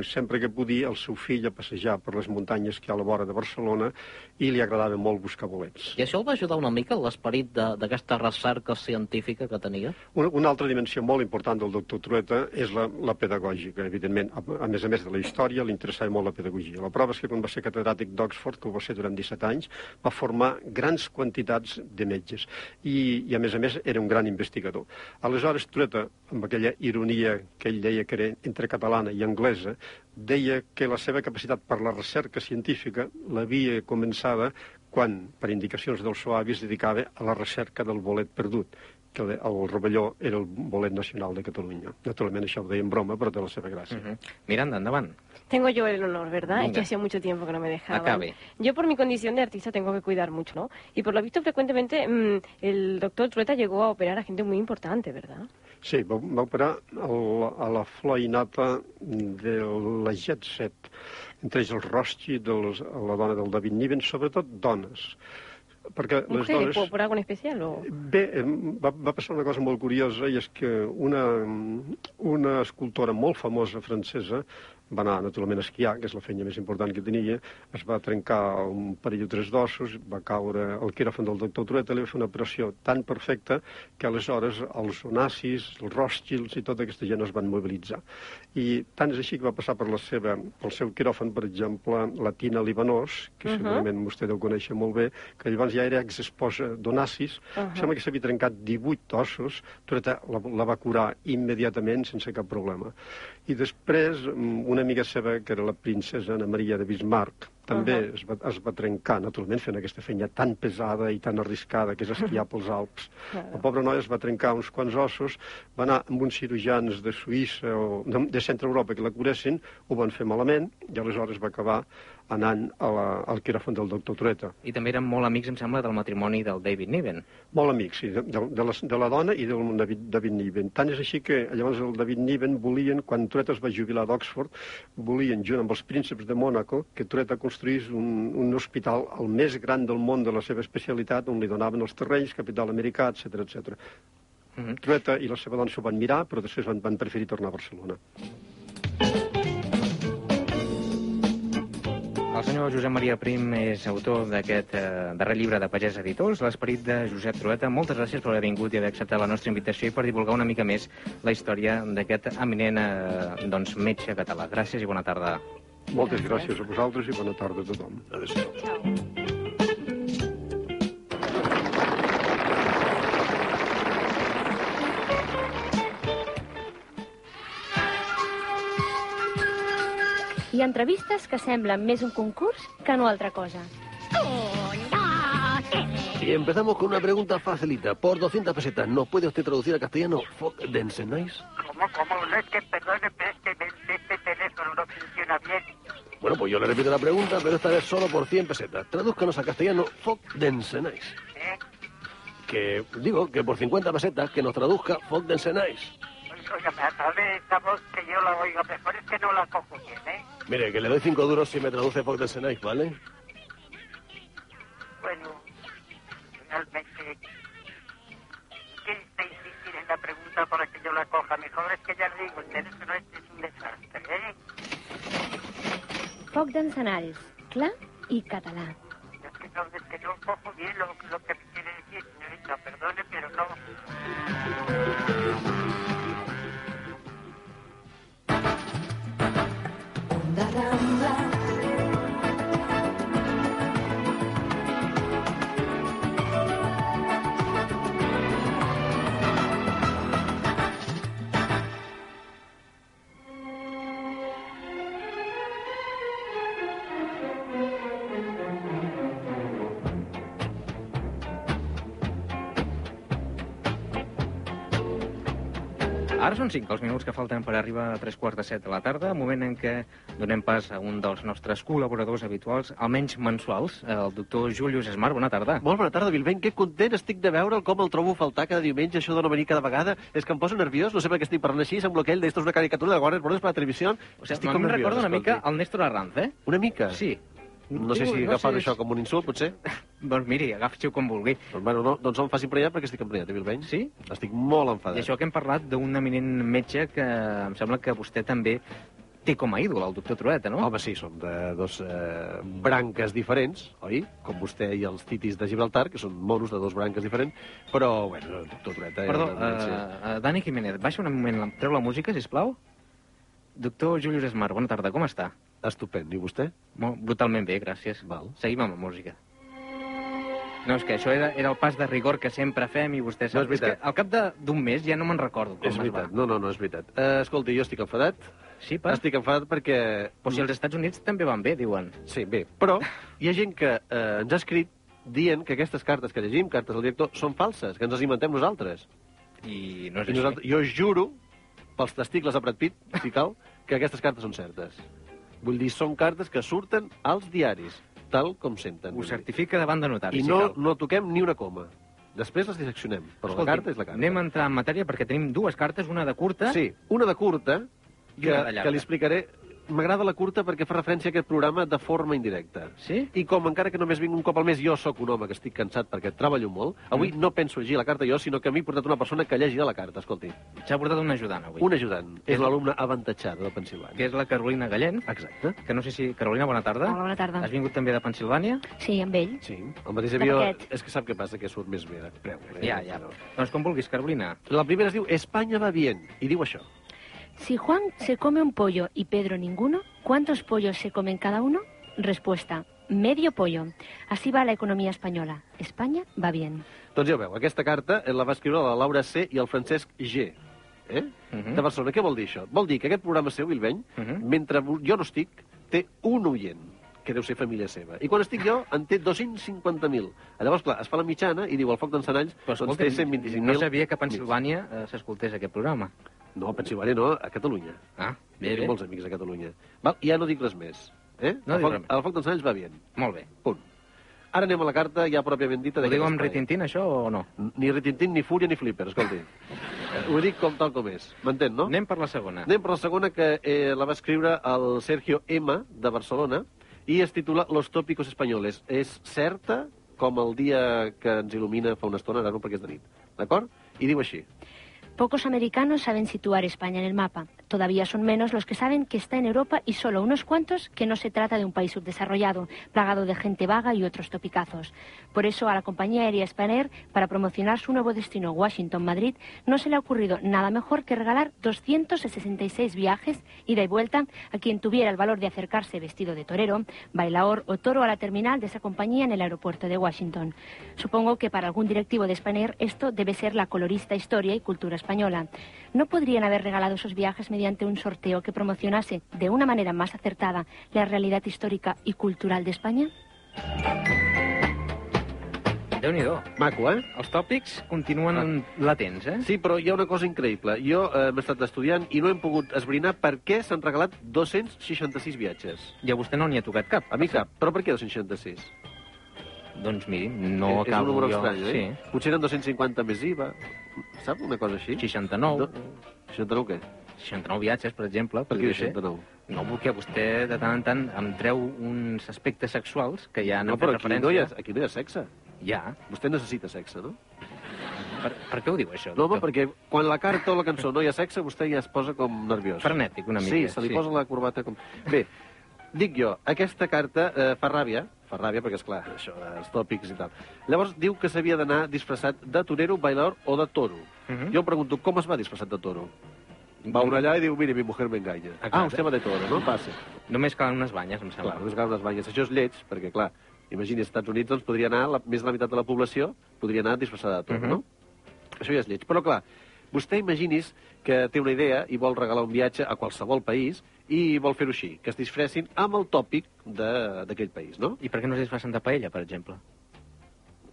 sempre que podia el seu fill a passejar per les muntanyes que hi ha a la vora de Barcelona i li agradava molt buscar bolets. I això el va ajudar una mica l'esperit d'aquesta recerca científica que tenia? Una, una altra dimensió molt important del doctor Trueta és la, la pedagògica, evidentment. A, a més a més de la història, li interessava molt la pedagogia. La prova és que quan va ser catedràtic d'Oxford, que ho va ser durant 17 anys, va formar grans quantitats de metges i, i a més a més era un gran investigador. Aleshores, Trueta, amb aquella ironia que ell deia que era entre catalana i anglesa, Teresa, deia que la seva capacitat per la recerca científica l'havia començada quan, per indicacions del seu avi, es dedicava a la recerca del bolet perdut, que el rovelló era el bolet nacional de Catalunya. Naturalment això ho deia en broma, però té la seva gràcia. Uh -huh. Miranda, endavant. Tengo yo el honor, ¿verdad? Venga. Es que hacía mucho tiempo que no me dejaban. Acabe. Yo por mi condición de artista tengo que cuidar mucho, ¿no? Y por lo visto frecuentemente mmm, el doctor Trueta llegó a operar a gente muy importante, ¿verdad? Sí, va, va operar el, a la flor i nata de la Jet Set, entre ells el Rothschild, els, la dona del David Niven, sobretot dones perquè les dones... ¿Por, por algo en especial? O... Bé, va, va passar una cosa molt curiosa i és que una, una escultora molt famosa francesa va anar naturalment a esquiar, que és la feina més important que tenia, es va trencar un parell o tres d'ossos, va caure el quiròfan del doctor Trueta, li va fer una operació tan perfecta que aleshores els onassis, els Rothschilds i tota aquesta gent es van mobilitzar. I tant és així que va passar per la seva, pel seu quiròfan, per exemple, la Tina Libanós, que uh -huh. segurament vostè deu conèixer molt bé, que llavors ja era exesposa d'onassis, uh -huh. sembla que s'havia trencat 18 ossos, Trueta la, la va curar immediatament sense cap problema. I després, mm, una amiga seva, que era la princesa Ana Maria de Bismarck, també uh -huh. es, va, es va trencar, naturalment, fent aquesta feina tan pesada i tan arriscada, que és esquiar pels Alps. Uh -huh. La pobra noia es va trencar uns quants ossos, va anar amb uns cirurgians de Suïssa o de, de Centre Europa que la curessin, ho van fer malament, i aleshores va acabar anant a la, al quiròfan del doctor Trueta. I també eren molt amics, em sembla, del matrimoni del David Niven. Molt amics, sí, de, de, de, la, de la dona i del David, David Niven. Tant és així que llavors el David Niven volien, quan Trueta es va jubilar d'Oxford, volien, junt amb els prínceps de Mònaco, que Trueta construís un, un hospital el més gran del món de la seva especialitat, on li donaven els terrenys, capital americà, etc etc. Mm -hmm. Trueta i la seva dona s'ho van mirar, però després van, van preferir tornar a Barcelona. El senyor Josep Maria Prim és autor d'aquest eh, darrer llibre de Pagès Editors, L'esperit de Josep Trueta. Moltes gràcies per haver vingut i haver acceptat la nostra invitació i per divulgar una mica més la història d'aquest eminent eh, doncs, metge català. Gràcies i bona tarda. Moltes gràcies a vosaltres i bona tarda a tothom. Adéu. Hi ha entrevistes que semblen més un concurs que no altra cosa. Y empezamos con una pregunta facilita. Por 200 pesetas, ¿nos puede usted traducir a castellano Fuck Densenais? ¿Cómo, cómo? No es que, perdone, pero es que este teléfono no funciona bien. Bueno, pues yo le repito la pregunta, pero esta vez solo por 100 pesetas. Tradúzcanos a castellano Fuck Densenais. ¿Eh? Que, digo, que por 50 pesetas que nos traduzca Fuck Densenais. Oiga, tal vez esta voz que yo la oiga mejor es que no la cojo bien, ¿eh? Mire, que le doy 5 duros si me traduce Fuck Densenais, ¿vale? Bueno, realmente... ¿Qué está difícil en la pregunta para que yo la coja? Mejor es que ya le digo, ustedes que no este es un desastre, ¿eh? Foc d'encenalls, clar i català. Es que no, es que no cojo bien lo, lo que me quiere decir, señorita. Perdone, pero no. da, da, da. Ara són 5 els minuts que falten per arribar a tres quarts de set de la tarda, moment en què donem pas a un dels nostres col·laboradors habituals, almenys mensuals, el doctor Julius Esmar. Bona tarda. Molt bona tarda, Bilbent. Que content estic de veure'l, com el trobo a faltar cada diumenge, això de no venir cada vegada. És que em poso nerviós, no sé per què estic parlant així, sembla aquell d'esto és una caricatura de Warner Bros. per la televisió. O sigui, a mi em recorda una mica el Néstor Arranz, eh? Una mica? Sí. No sé si Diu, agafar sé això com un insult, potser. Doncs miri, agafi-ho com vulgui. Doncs, bueno, no, doncs no em faci emprenyat perquè estic emprenyat, eh, Bilbeny? Sí? Estic molt I enfadat. això que hem parlat d'un eminent metge que em sembla que vostè també té com a ídol, el doctor Trueta, no? Home, sí, som de dos eh, branques diferents, oi? Com vostè i els titis de Gibraltar, que són monos de dos branques diferents, però, bueno, el doctor Trueta... Perdó, uh, uh, Dani Jiménez, baixa un moment, la- treu la música, si plau. Doctor Julius Esmar, bona tarda, com està? Estupend, i vostè? Molt, brutalment bé, gràcies. Val. Seguim amb la música. No, és que això era, era el pas de rigor que sempre fem i vostè sap. No, és veritat. que al cap de- d'un mes ja no me'n recordo com És es veritat, va. no, no, no, és veritat. Uh, escolti, jo estic enfadat. Sí, pa? Estic enfadat perquè... Però si els Estats Units també van bé, diuen. Sí, bé, però hi ha gent que eh, ens ha escrit dient que aquestes cartes que llegim, cartes del director, són falses, que ens les inventem nosaltres. I no és I així. nosaltres, jo juro, pels testicles de Brad Pitt, si cal, que aquestes cartes són certes. Vull dir, són cartes que surten als diaris, tal com senten. Ho certifica davant de notari, I si no, cal. no toquem ni una coma. Després les disseccionem, però Escolti, la carta és la carta. Anem a entrar en matèria perquè tenim dues cartes, una de curta... Sí, una de curta, que, que li explicaré. M'agrada la curta perquè fa referència a aquest programa de forma indirecta. Sí? I com encara que només vinc un cop al mes, jo sóc un home que estic cansat perquè treballo molt, avui Mm. no penso llegir la carta jo, sinó que m'he portat una persona que llegirà la carta, escolti. S'ha portat un ajudant avui. Un ajudant. És l'alumne avantatjada de Pensilvània. Que és la Carolina Gallent. Exacte. Que no sé si... Carolina, bona tarda. Hola, bona tarda. Has vingut també de Pensilvània? Sí, amb ell. Sí, el mateix De avió... És que sap què passa, que surt més bé de preu. Eh? Ja, ja. Doncs com vulguis, Carolina. La primera es diu Espanya va bien, i diu això. Si Juan se come un pollo y Pedro ninguno, ¿cuántos pollos se comen cada uno? Respuesta, medio pollo. Así va la economía española. España va bien. Doncs ja ho veu, aquesta carta eh, la va escriure la Laura C. i el Francesc G. Eh? Mhm. De Barcelona. Què vol dir això? Vol dir que aquest programa seu, Bilbeny, Mhm. mentre jo no estic, té un oient que deu ser família seva. I quan estic jo, en té 250.000. Llavors, clar, es fa la mitjana i diu el foc d'encenalls, doncs té escolta'm, 125.000. no sabia que a Pensilvània eh, s'escoltés aquest programa. No, a Pensilvània no, a Catalunya. Ah, bé, Tinc bé. molts amics a Catalunya. Val? Ja no dic res més. Eh? No el, foc, el foc d'encenalls va bien. Molt bé. Punt. Ara anem a la carta ja pròpiament dita. Ho diu amb retintín, això, o no? Ni retintín, ni fúria, ni flipper, escolti. Ho dic com tal com és. M'entén, no? Anem per la segona. Anem per la segona, que eh, la va escriure el Sergio M, de Barcelona, i es titula Los tópicos españoles. És certa com el dia que ens il·lumina fa una estona, ara no perquè és de nit. D'acord? I diu així. Pocos americanos saben situar España en el mapa. Todavía son menos los que saben que está en Europa y solo unos cuantos que no se trata de un país subdesarrollado, plagado de gente vaga y otros topicazos. Por eso a la compañía aérea Spanair, para promocionar su nuevo destino Washington-Madrid, no se le ha ocurrido nada mejor que regalar 266 viajes ida y vuelta a quien tuviera el valor de acercarse vestido de torero, bailaor o toro a la terminal de esa compañía en el aeropuerto de Washington. Supongo que para algún directivo de Spanair esto debe ser la colorista historia y cultura española. ¿No podrían haber regalado esos viajes mediante un sorteo que promocionase de una manera más acertada la realidad histórica y cultural de España? Déu-n'hi-do. Maco, eh? Els tòpics continuen latents, eh? Sí, però hi ha una cosa increïble. Jo eh, m'he estat estudiant i no hem pogut esbrinar per què s'han regalat 266 viatges. I a vostè no n'hi ha tocat cap. A mi cap. Però per què 266? Doncs miri, no Eh, és un acabo número jo... estrany, eh? Sí. Potser eren 250 més IVA. Sap una cosa així? 69. Do... 69 què? 69 viatges, per exemple. Per què podria ser. 69? No, perquè vostè de tant en tant em treu uns aspectes sexuals que ja No, però aquí no, hi ha, aquí no hi ha sexe. Ja. Vostè necessita sexe, no? Per, per què ho diu, això? No, home, perquè quan la carta o la cançó no hi ha sexe, vostè ja es posa com nerviós. Frenètic, una mica, Sí, se li sí. posa la corbata com... Bé, dic jo, aquesta carta eh, fa ràbia, fa ràbia perquè, és clar, això, els tòpics i tal. Llavors diu que s'havia d'anar disfressat de torero, bailador o de toro. Mhm. Jo em pregunto, com es va disfressat de toro? Va un allà i diu, mire, mi mujer me engaña. Exacte. Ah, usted va de toro, no? Passa. Només calen unes banyes, em sembla. Clar, només cal unes banyes. Això és lleig, perquè, clar, imagini, als Estats Units doncs, podria anar, la, més de la meitat de la població podria anar disfressada de toro, Mhm. no? Això ja és lleig. Però, clar, vostè imagini's que té una idea i vol regalar un viatge a qualsevol país i vol fer-ho així, que es disfressin amb el tòpic d'aquell país, no? I per què no es disfressen de paella, per exemple?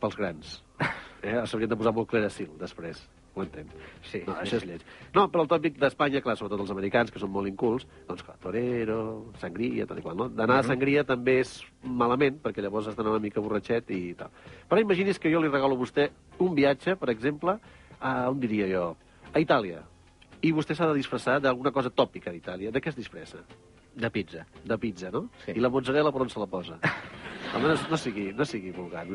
Pels grans. Eh? S'haurien de posar molt claracil, després. Ho entenc. Sí. No, això és lleig. No, però el tòpic d'Espanya, clar, sobretot els americans, que són molt incults, doncs clar, torero, sangria, tal i qual, no? D'anar a sangria també és malament, perquè llavors has d'anar una mica borratxet i tal. Però imagini's que jo li regalo a vostè un viatge, per exemple, a, on diria jo, a Itàlia, i vostè s'ha de disfressar d'alguna cosa tòpica d'Itàlia. De què es disfressa? De pizza. De pizza, no? Sí. I la mozzarella per on se la posa? Home, no, no sigui, no sigui vulgar,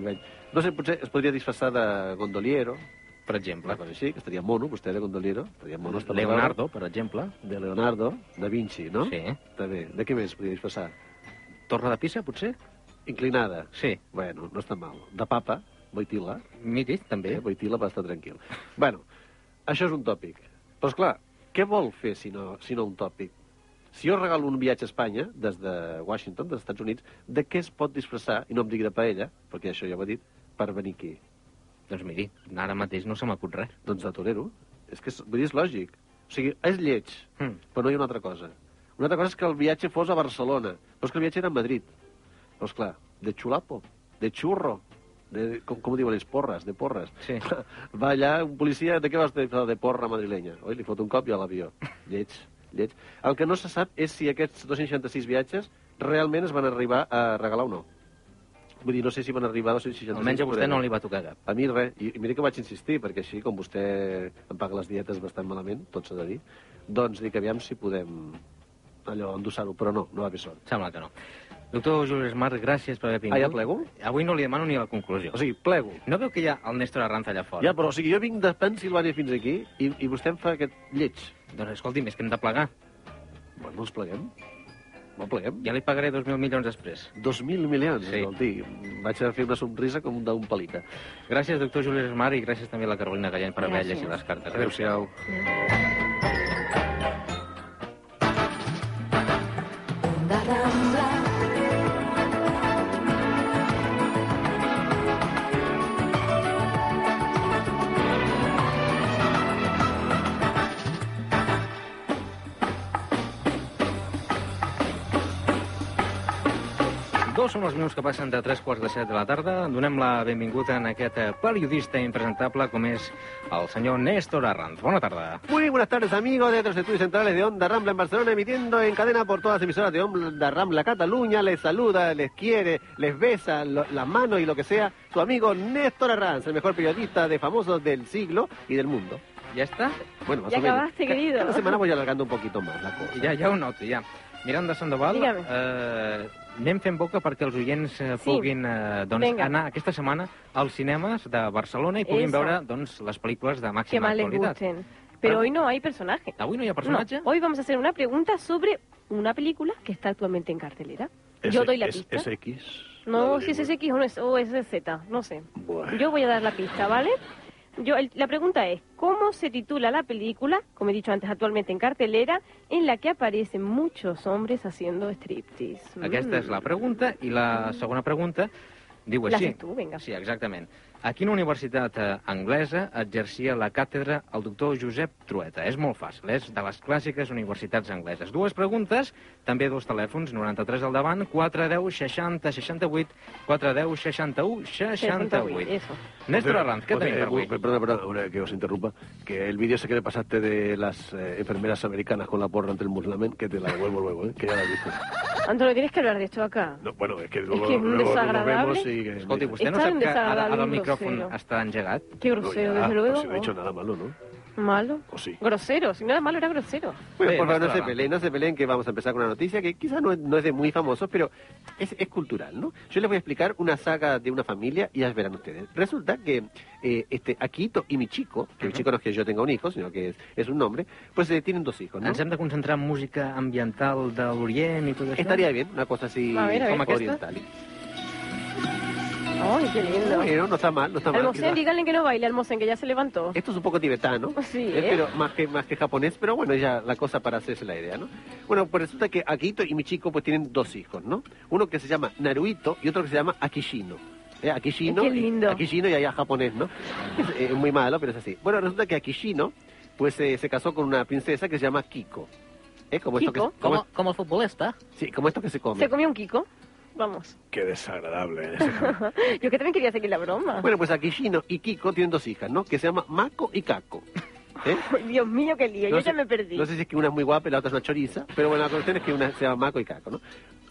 No sé, potser es podria disfressar de gondoliero, Per exemple. una cosa així, que estaria mono, vostè de gondoliero, estaria mono. per Leonardo, per exemple. De Leonardo, da Vinci, no? Sí. També. De què més podria disfressar? Torre de pizza, potser? Inclinada. Sí. Bueno, no està mal. De papa, Boitila. Miri, també. Eh? Boitila va estar tranquil. Bueno, això és un tòpic. Però, esclar, què vol fer si no, si no un tòpic? Si jo regalo un viatge a Espanya, des de Washington, dels Estats Units, de què es pot disfressar, i no em digui de paella, perquè això ja ho he dit, per venir aquí? Doncs miri, ara mateix no se m'acut res. Doncs de torero. És que és, vull dir, és lògic. O sigui, és lleig, Mm. però no hi ha una altra cosa. Una altra cosa és que el viatge fos a Barcelona, però és que el viatge era a Madrid. Però, esclar, de xulapo, de xurro, de, com, com ho diuen, les porres, de porres. Sí. Va allà un policia, de què vas de, de porra madrilenya? Oi, li fot un cop i a l'avió. Lleig, lleig. El que no se sap és si aquests 266 viatges realment es van arribar a regalar o no. Vull dir, no sé si van arribar a 266. Almenys a vostè però- no li va tocar cap. a mi res, i, i mira que vaig insistir, perquè així, com vostè em paga les dietes bastant malament, tot s'ha de dir, doncs dic, aviam si podem allò, endossar-ho, però no, no va bé sort. Sembla que no. Doctor Julius Marc, gràcies per haver vingut. Ah, ja plego? Avui no li demano ni la conclusió. O sigui, plego. No veu que hi ha el Néstor Arranz allà fora? Ja, però o sigui, jo vinc de Pensilvània fins aquí i, i vostè em fa aquest lleig. Doncs escolti, més que hem de plegar. Bueno, ens pleguem. No pleguem. Ja li pagaré dos mil milions després. Dos mil milions, Sí. escolti. Vaig a fer una somrisa com d'un pelica. Gràcies, doctor Julius Marc, i gràcies també a la Carolina Gallent per haver llegit les cartes. Adéu-siau. Dos són els minuts que passen de tres quarts de set de la tarda. Donem la benvinguda en aquest eh, periodista impresentable com és el senyor Néstor Arranz. Bona tarda. Muy buenas tardes, amigos de los estudios centrales de Onda Rambla en Barcelona, emitiendo en cadena por todas las emisoras de Onda Rambla Cataluña. Les saluda, les quiere, les besa lo- la mano y lo que sea su amigo Néstor Arranz, el mejor periodista de famosos del siglo y del mundo. Ja està? Bueno, más Ya o menos. acabaste, Ca- querido. Cada semana voy alargando un poquito más la cosa. Ja, ja ho noto, ja. Miranda Sandoval, Dígame. eh, anem fent boca perquè els oients eh, Sí. puguin eh, doncs, Venga. anar aquesta setmana als cinemes de Barcelona i puguin Eso. veure doncs, les pel·lícules de que màxima más les actualitat. gusten. Pero hoy no hay personaje. Avui no hi ha personatge? No, hoy vamos a hacer una pregunta sobre una película que está actualmente en cartelera. Yo doy la es, pista. Es X. No, si es SX o, no es, o es Z, no sé. Bueno. Yo voy a dar la pista, ¿vale? Yo, el- la pregunta es, ¿cómo se titula la película, como he dicho antes, actualmente en cartelera, en la que aparecen muchos hombres haciendo striptease? Aquesta és la pregunta. I la segona pregunta diu La així. fes tu, vinga. Sí, exactament. A quina universitat eh, anglesa exercia la càtedra el doctor Josep Trueta? És molt fàcil, és de les clàssiques universitats angleses. Dues preguntes, també dos telèfons, 93 al davant, 410 60 68, 410 61 68. Eso. Néstor Arranz, què tenim per eh, avui? Perdona, perdona, ahora que os interrumpa. Que el vídeo ese que le pasaste de las eh, enfermeras americanas con la porra entre el muslamen, que te la devuelvo luego, ¿eh? que ya la he visto. Antonio, tienes que hablar de esto acá. No, bueno, es que luego, que es luego nos desagradable. vemos y... que- Escolti, vostè no sap que ara, desagradable, ara el micròfon està engegat? Qué No, grosero, desde luego. no he dicho nada malo, ¿no? ¿Malo? ¿O sí? Grosero. Si era malo, era grosero. Bueno, Bien, por favor, no se peleen, no se peleen, que vamos a empezar con una noticia que quizás no es, no es de muy famosos, pero es, es cultural, ¿no? Yo les voy a explicar una saga de una familia y ya verán ustedes. Resulta que eh, este Akito y mi chico, que mi chico no es que yo tenga un hijo, sino que es, es un nombre, pues eh, tienen dos hijos, ¿no? Ens hem de concentrar en música ambiental de l'Orient i tot això? Bien, una cosa así A ver, a ver. ¿Cómo que esta? oriental. Ay, qué lindo. Bueno, no está mal, no está mal. Almocén, díganle que no baile, Almocén, que ya se levantó. Esto es un poco tibetano, Sí, eh, ¿eh? pero más que más que japonés, pero bueno, ya la cosa para hacerse la idea, ¿no? Bueno, pues resulta que Akito y mi chico pues tienen dos hijos, ¿no? Uno que se llama Naruhito y otro que se llama Akishino. ¿Eh? Akishino, Qué lindo. Akishino y allá japonés, ¿no? Es eh, muy malo, pero es así. Bueno, resulta que Akishino pues eh, se casó con una princesa que se llama Kiko. ¿Eh? Como como- Com, com el futbolista. sí, como esto que se come. ¿Se comió un Kiko? Vamos. Qué desagradable. ese Yo que también quería seguir la broma. Bueno, pues Akishino y Kiko tienen dos hijas, ¿no? Que se llaman Mako y Kako. ¿Eh? Dios mío, qué lío. No Yo sé- ya me perdí. No sé si es que una es muy guapa y la otra es una choriza, pero bueno, la cuestión es que una se llama Mako y Caco, ¿no?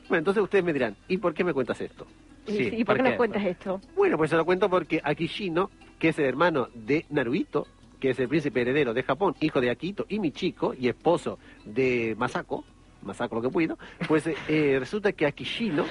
Bueno, entonces ustedes me dirán, ¿y por qué me cuentas esto? ¿Y, Sí, y por ¿por qué nos cuentas esto? Bueno, pues se lo cuento porque Akishino, que es el hermano de Naruhito, que es el príncipe heredero de Japón, hijo de Akito y Michiko, y esposo de Masako, Masako lo que puedo, pues eh, eh, resulta que Akishino,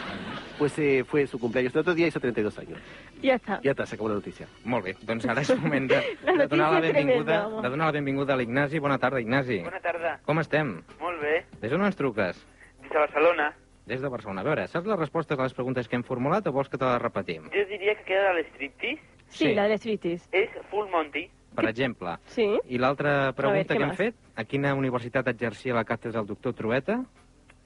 pues eh, fue su cumpleaños el otro día, hizo 32 años. Ya está. Ya está, se acabó la noticia. Molt bé, doncs ara és moment de, La de donar la notícia benvinguda, tremenda, home. de donar la benvinguda a l'Ignasi. Bona tarda, Ignasi. Bona tarda. Com estem? Molt bé. Des d'on ens truques? Des de Barcelona. Des de Barcelona. A veure, saps les respostes a les preguntes que hem formulat o vols que te les repetim? Jo diria que queda de l'striptease. Sí, Sí. la de Streeties. És Full Monty. Per exemple. Sí. I l'altra pregunta què que hem más? fet, a quina universitat exercia la càtedra del doctor Trueta?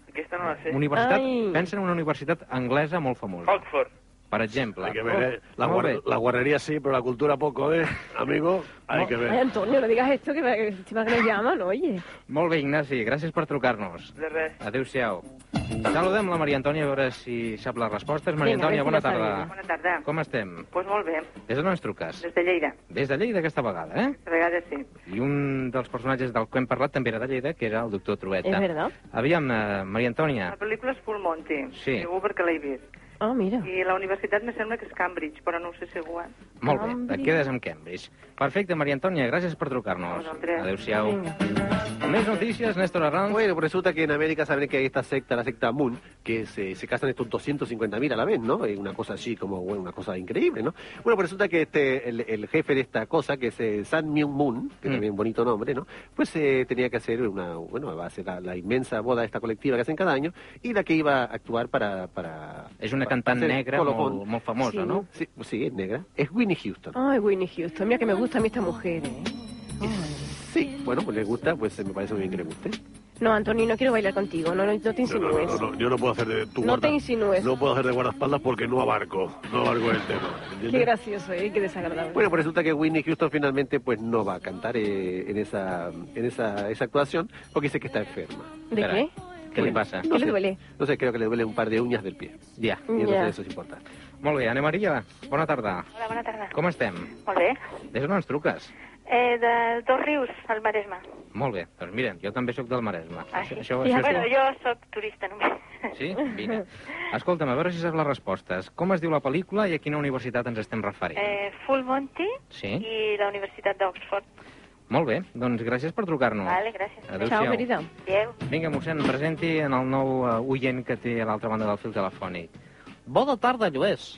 Aquesta no la sé. Universitat, Ai. pensa en una universitat anglesa molt famosa. Oxford. Per exemple. Hay que ver, ¿eh? La, guar- la guarrería sí, pero la cultura poco, ¿eh? Amigo, hay que Ay, ver. Antonio, no digas esto, que me- encima que nos llaman, oye. Molt bé, Ignasi, gràcies per trucar-nos. De res. Adéu-siau. Saludem la Maria Antònia a veure si sap les respostes. Maria Vinga, Antònia, bona tarda. Bona tarda. Com estem? Doncs pues molt bé, Des d'on ens truques? des de Lleida. Des de Lleida aquesta vegada, eh? A vegades sí. I un dels personatges del que hem parlat també era de Lleida, que era el doctor Trueta. Es verdad. Aviam, eh, Maria Antònia, La pel·lícula és Full Monty, Sí. segur perquè l'he vist. Ah, mira. I la universitat me sembla que és Cambridge, però no ho sé segur. eh? molt bé, Cambridge. et quedes amb Cambridge. Perfecte, Maria Antònia, gràcies per trucar-nos. Adéu-siau. Més notícies, Néstor Arranz. Bueno, pues resulta que en América saben que hay esta secta, la secta Moon, que se, se casan estos 250.000 a la vez, ¿no? Es una cosa así como, bueno, una cosa increíble, ¿no? Bueno, pues resulta que este, el, el jefe de esta cosa, que es eh, San Myung Moon, que Mm. también bonito nombre, ¿no? Pues eh, tenía que hacer una, bueno, va a ser la, la inmensa boda de esta colectiva que hacen cada año, y la que iba a actuar para... para És una cantant negra molt, molt famosa, Sí. no? Sí, sí, es negra. Es Winnie Houston. Ay, Winnie Houston. Mira que me gusta a mí esta mujer, ¿eh? Sí, bueno, pues le gusta, pues me parece muy bien que le guste. No, Antonio, no quiero bailar contigo. No, no, no te No, no, insinúes. no, no, yo no puedo hacer de tu No guarda- te insinúes. No puedo hacer de guardaespaldas porque no abarco, no abarco el tema. ¿entiendes? Qué gracioso, ¿eh? Qué desagradable. Bueno, pues resulta que Whitney Houston finalmente pues no va a cantar eh, en esa en esa, esa actuación porque dice que está enferma. ¿De Caray. qué? Què li passa? ¿Qué No le sé. duele? No sé, creo que le duele un par de uñas del pie. Ja. Y entonces Ya. eso es importante. Molt bé, Ana Maria, bona tarda. Hola, bona tarda. Com estem? Molt bé. Des d'on ens truques? Eh, de Dos Rius, al Maresme. Molt bé, doncs mira, jo també sóc del Maresme. Ah, sí? Això, ja, això, bueno, és... jo sóc turista només. Sí? Vine. Escolta'm, a veure si saps les respostes. Com es diu la pel·lícula i a quina universitat ens estem referint? Eh, Full Monty Sí? i la Universitat d'Oxford. Molt bé, doncs gràcies per trucar-nos. Vale, gràcies. Adéu-siau. Adéu. Vinga, mossèn, presenti en el nou uh, oient que té a l'altra banda del fil telefònic. Bona tarda, Lluís.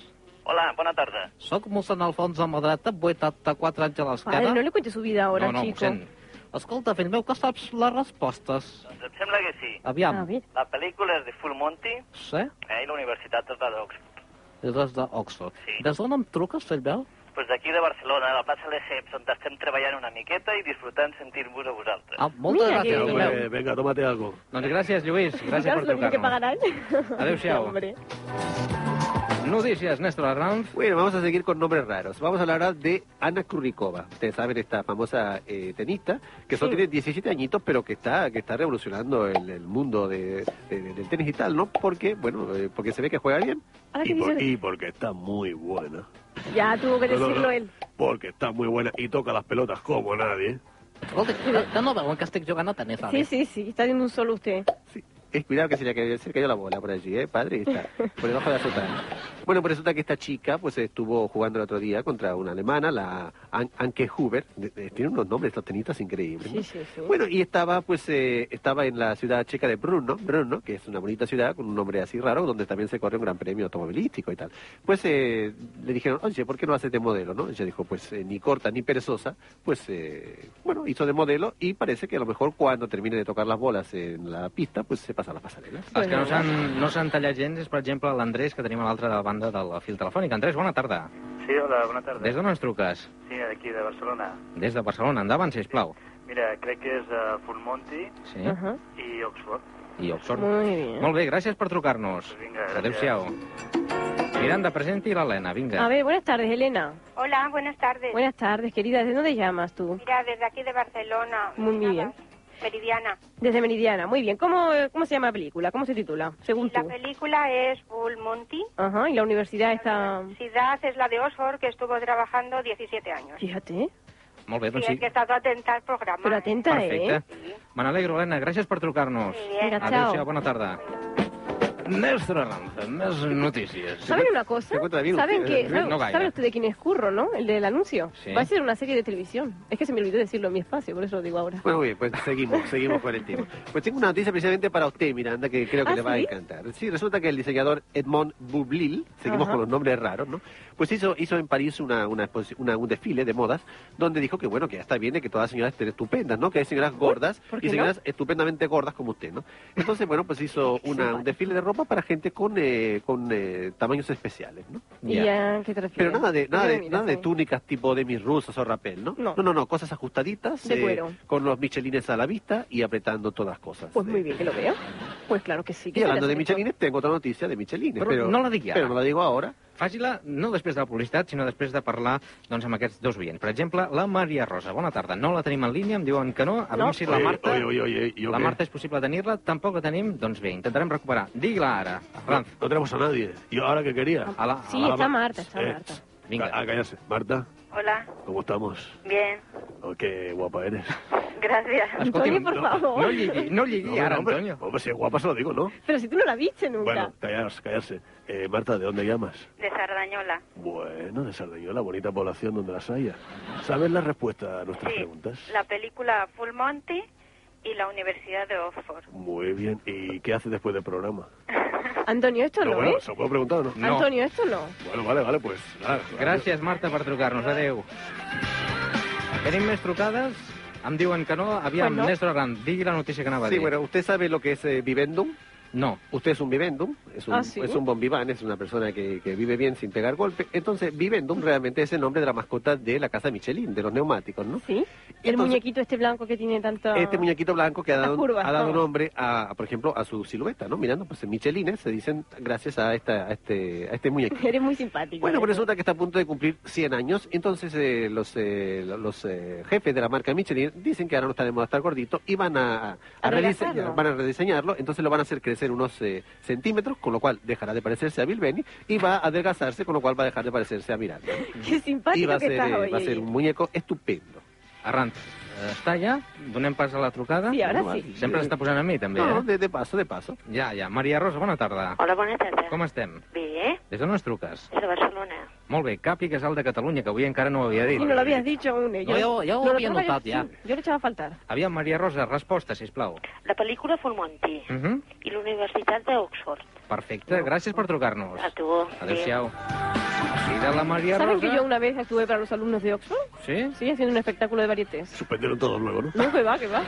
Hola, bona tarda. Soc mossèn Alfons de Madreta, 84 anys a l'esquerra. no le cuentes su vida ahora, no, no, chico. mossèn. Escolta, fill meu, que saps les respostes? Doncs em sembla que sí. Aviam. A ver. La pel·lícula és de Full Monty Sí? eh, i la Universitat és de d'Oxford. És des d'Oxford. Sí. Des d'on em truques, fill meu? Pues d'aquí de Barcelona, a la plaça Lesseps, on estem treballant una miqueta i disfrutant sentir-vos a vosaltres. Ah, moltes Mira gràcies, meu. Hombre, venga, tómate algo. Doncs gràcies, Lluís. Gràcies per mira que trucar-nos. pagarán. Adéu-siau. Notícies, Néstor Arranz. Bueno, vamos a seguir con nombres raros. Vamos a hablar de Ana Kurnikova. Ustedes saben, esta famosa eh, tenista, que solo Sí. tiene 17 añitos, pero que está, que está revolucionando el, el mundo de- de- del tenis y tal, ¿no? Porque, bueno, eh, porque se ve que juega bien. Y, por- y porque está muy buena. Ya tuvo que No, no, decirlo no, él. Porque está muy buena y toca las pelotas como nadie. No veuen que estic jugant a tenis, Sí, sí, sí. Está haciendo un solo usted. Eh, cuidado que se le se le cayó la bola por allí, ¿eh, padre? Está, por debajo de la sotana. Bueno, pues resulta que esta chica pues estuvo jugando el otro día contra una alemana, la An- Anke Huber. De- de- Tiene unos nombres, estos tenistas increíbles. ¿no? Sí, sí, sí. Bueno, y estaba pues eh, estaba en la ciudad checa de Brno, Brno, que es una bonita ciudad con un nombre así raro, donde también se corre un gran premio automovilístico y tal. Pues eh, le dijeron, oye, ¿por qué no haces de modelo, no? Ella dijo, pues eh, ni corta ni perezosa, pues eh, bueno, hizo de modelo y parece que a lo mejor cuando termine de tocar las bolas en la pista, pues se pasa a las pasarelas. Els que no s'han no s'han tallat gens és, per exemple, l'Andrés, que tenim a l'altra banda del fil telefònic. Andrés, bona tarda. Sí, hola, bona tarda. Des d'on ens truques? Sí, d'aquí, de Barcelona. Des de Barcelona. Endavant, sisplau. Mira, crec que és uh, Fullmonty Sí. Ajá. i Oxford. I Oxford. Muy bien. Molt bé, gràcies per trucar-nos. Vinga, gràcies. Adéu-siau. Miranda, presenti l'Helena, vinga. A ver, buenas tardes, Elena. Hola, buenas tardes. Buenas tardes, querida. ¿De dónde llamas tú? Mira, desde aquí de Barcelona. Muy Nada, bien. Meridiana. Desde Meridiana. Muy bien. ¿Cómo, eh, cómo se llama la película? ¿Cómo se titula? Según La tú. película es Bull Monty. Ajá. Y la universidad está... La universidad es la de Oxford, que estuvo trabajando 17 años. Fíjate. Molt bé, Sí, doncs es sí. que he estado atenta al programa. Pero ¿eh? atenta, Perfecte. ¿eh? Me n'alegro, Helena. Gràcies per trucar-nos. Vinga, Adéu-siau, bona tarda. Mestre Ranza, més notícies. ¿Saben una cosa? ¿Saben, usted, que, ¿eh? ¿saben, No. ¿Saben usted de quién es Curro, no? El del anuncio. Sí. Va a ser una serie de televisión. Es que se me olvidó decirlo en mi espacio, por eso lo digo ahora. Bueno, muy bien, pues seguimos, seguimos con el tema. Pues tengo una noticia precisamente para usted, Miranda, que creo que ¿Ah, le va a sí? encantar. Sí, resulta que el diseñador Edmond Boublil, seguimos Ajá. con los nombres raros, ¿no? Pues hizo, hizo en París una, una, una- un desfile de modas donde dijo que, bueno, que ya está bien de que todas las señoras estén estupendas, ¿no? Que hay señoras gordas ¿por y qué no? señoras estupendamente gordas como usted, ¿no? Entonces, bueno, pues hizo una, un desfile de ropa para gente con, eh, con eh, tamaños especiales, ¿no? ¿Y Ya. a qué te refieres? Pero nada de, nada ¿Por qué de, nada túnicas tipo de mis rusas o rapel, ¿no? No. no, no, no, cosas ajustaditas, De cuero. con los michelines a la vista y apretando todas las cosas. Pues muy Eh, bien, que lo veo. Pues claro que sí. que Y hablando de michelines, tengo otra noticia de michelines. Pero, no la ara. Pero no la digo ahora. Faci-la no després de la publicitat, sinó després de parlar doncs, amb aquests dos oients. Per exemple, la Maria Rosa. Bona tarda. No la tenim en línia, em diuen que no. A veure No. si la Marta... oye, oye, oye, ¿yo la qué? Marta és possible tenir-la, tampoc la tenim, doncs bé, intentarem recuperar. Digui-la ara. Ranz, No tenemos a nadie. ¿Yo ahora qué quería? a la, Sí, a la... está Marta, está Eh, Marta. Vinga. A, a callarse. Marta, Hola, ¿cómo estamos? bien. Oh, qué guapa eres. Gracias. Antonio, por no, favor. No lligui, no lligui ara, hombre, Antonio. Hombre, si es guapa se lo digo, ¿no? Pero si tú no la viste nunca. Bueno, callarse, callarse. Eh, Marta, ¿de dónde llamas? De Sardañola. Bueno, de Sardañola, bonita población donde las haya. ¿Sabes la respuesta a nuestras Sí, preguntas? la película Full Monty y la Universidad de Oxford. Muy bien. ¿Y qué haces después del programa? Antonio, esto no, bueno, ¿eh? ¿se lo puedo preguntar o no? No. Antonio, esto no. Bueno, vale, vale, pues nada. Gràcies, Marta, per trucar-nos. Adéu. Tenim més trucades? Em diuen que no. Aviam, Pues no. Néstor Arran, digui la notícia que anava a Sí, dir. bueno, ¿usted sabe lo que es eh, Vivendum? No. Usted es un Vivendum, es un, Ah, ¿sí? es un vivant, es una persona que, que vive bien sin pegar golpe. Entonces, Vivendum realmente es el nombre de la mascota de la casa Michelin, de los neumáticos, ¿no? ¿Sí? El muñequito este blanco que tiene tanta... Este muñequito blanco que ha dado, curvas, ha dado ¿no? nombre, a, por ejemplo, a su silueta, ¿no? Mirando, pues Michelines se dicen gracias a, esta, a, este, a este muñequito. Eres muy simpático. Bueno, pues resulta que está a punto de cumplir 100 años, entonces eh, los, eh, los eh, jefes de la marca Michelin dicen que ahora no está de moda estar gordito y van a, a, A rediseñar, relanzarlo. van a rediseñarlo, entonces lo van a hacer crecer unos eh, centímetros, con lo cual dejará de parecerse a Bill Benny y va a adelgazarse, con lo cual va a dejar de parecerse a Miranda. Qué simpático Y va a que ser, estás eh, va a ser un muñeco estupendo. Arran, eh, està ja? Donem pas a la trucada? Sí, ara sí. Sempre està posant a mi, també, No, eh? de, de paso, de paso. Ja, ja. Maria Rosa, bona tarda. Hola, bona tarda. Com estem? Bé, Des d'on ens truques? des de Barcelona. Molt bé, Cap i Casal de Catalunya, que avui encara no ho havia dit. Sí, no lo habías dicho aún. eh. No, jo- jo ho lo havia notat, yo- ja. sí, Yo le echaba a faltar. Aviam, Maria Rosa, resposta, sisplau. La pel·lícula Full Monty Uh -huh. i la Universitat d'Oxford. Perfecte, gràcies per trucar-nos. A tu. Adéu-siau. I de la Maria ¿Saben Rosa... que yo una vez actué para los alumnos de Oxford? Sí? Sí, haciendo un espectáculo de varietés. Suspendieron todos luego, ¿no? No, que va, que va.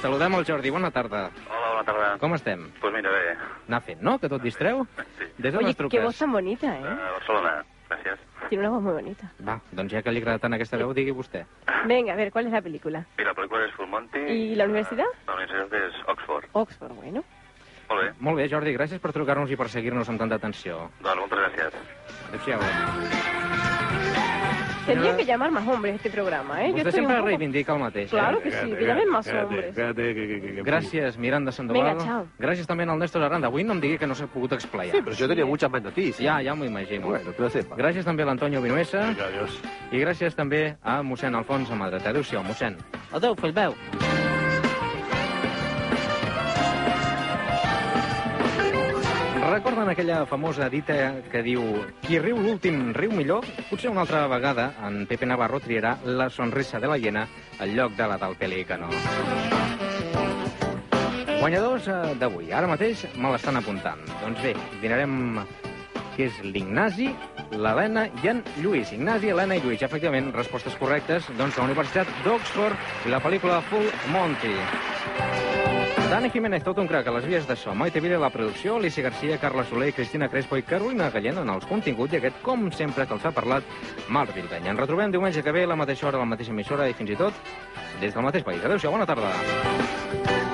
Saludem el Jordi, bona tarda. Hola, bona tarda. Com estem? Pues mira, bé, Anar fent, no? Que tot distreu? sí. Des d'on Oye, ens qué truques? voz tan bonita, A ¿eh? Barcelona, gràcies. Tiene una voz muy bonita. Va, doncs ja que li agrada tant aquesta veu, digui vostè. Venga, a ver, ¿cuál es la película? I la pel·lícula és Full Monty. ¿Y la universidad? La universitat és Oxford. Oxford, bueno. Molt bé, Molt bé, Jordi, gràcies per trucar-nos i per seguir-nos amb tanta atenció. doncs moltes gràcies. Adéu-siau. Tendría que llamar más hombres este programa, ¿eh? Yo Vostè un sempre poco- reivindica el mateix, Claro eh? que sí, que llamen más hombres. cállate, que, que, que, que- Gràcies, Miranda Sandoval. Vinga, chao. Gràcies també al Néstor Aranda. Avui no em digui que no s'ha pogut explayar. Sí, pero yo tenía muchas más noticias. Ja, ja m'ho imagino. Bueno, que lo sepa. Gràcies també a l'Antonio Vinuesa Vinga, adiós. i gràcies també a mossèn Alfons Amadret. Adéu-siau, mossèn. Adéu, fill meu. Recorden aquella famosa dita que diu qui riu l'últim riu millor? Potser una altra vegada en Pepe Navarro triarà la sonrisa de la hiena al lloc de la del pelícano. Guanyadors eh, d'avui. Ara mateix me l'estan apuntant. Doncs bé, dinarem que és l'Ignasi, l'Helena i en Lluís. Ignasi, Helena i Lluís. Efectivament, respostes correctes doncs, de la Universitat d'Oxford i la pel·lícula Full Monty. Dani Jiménez, tot un crac a les vies de so. Maite Vila la producció, Alicia Garcia, Carla Soler, Cristina Crespo i Carolina Gallent en els continguts i aquest, com sempre, que els ha parlat Marc Vilbeny. Ens retrobem diumenge que ve a la mateixa hora, a la mateixa emissora i fins i tot des del mateix país. Adéu-siau, bona tarda.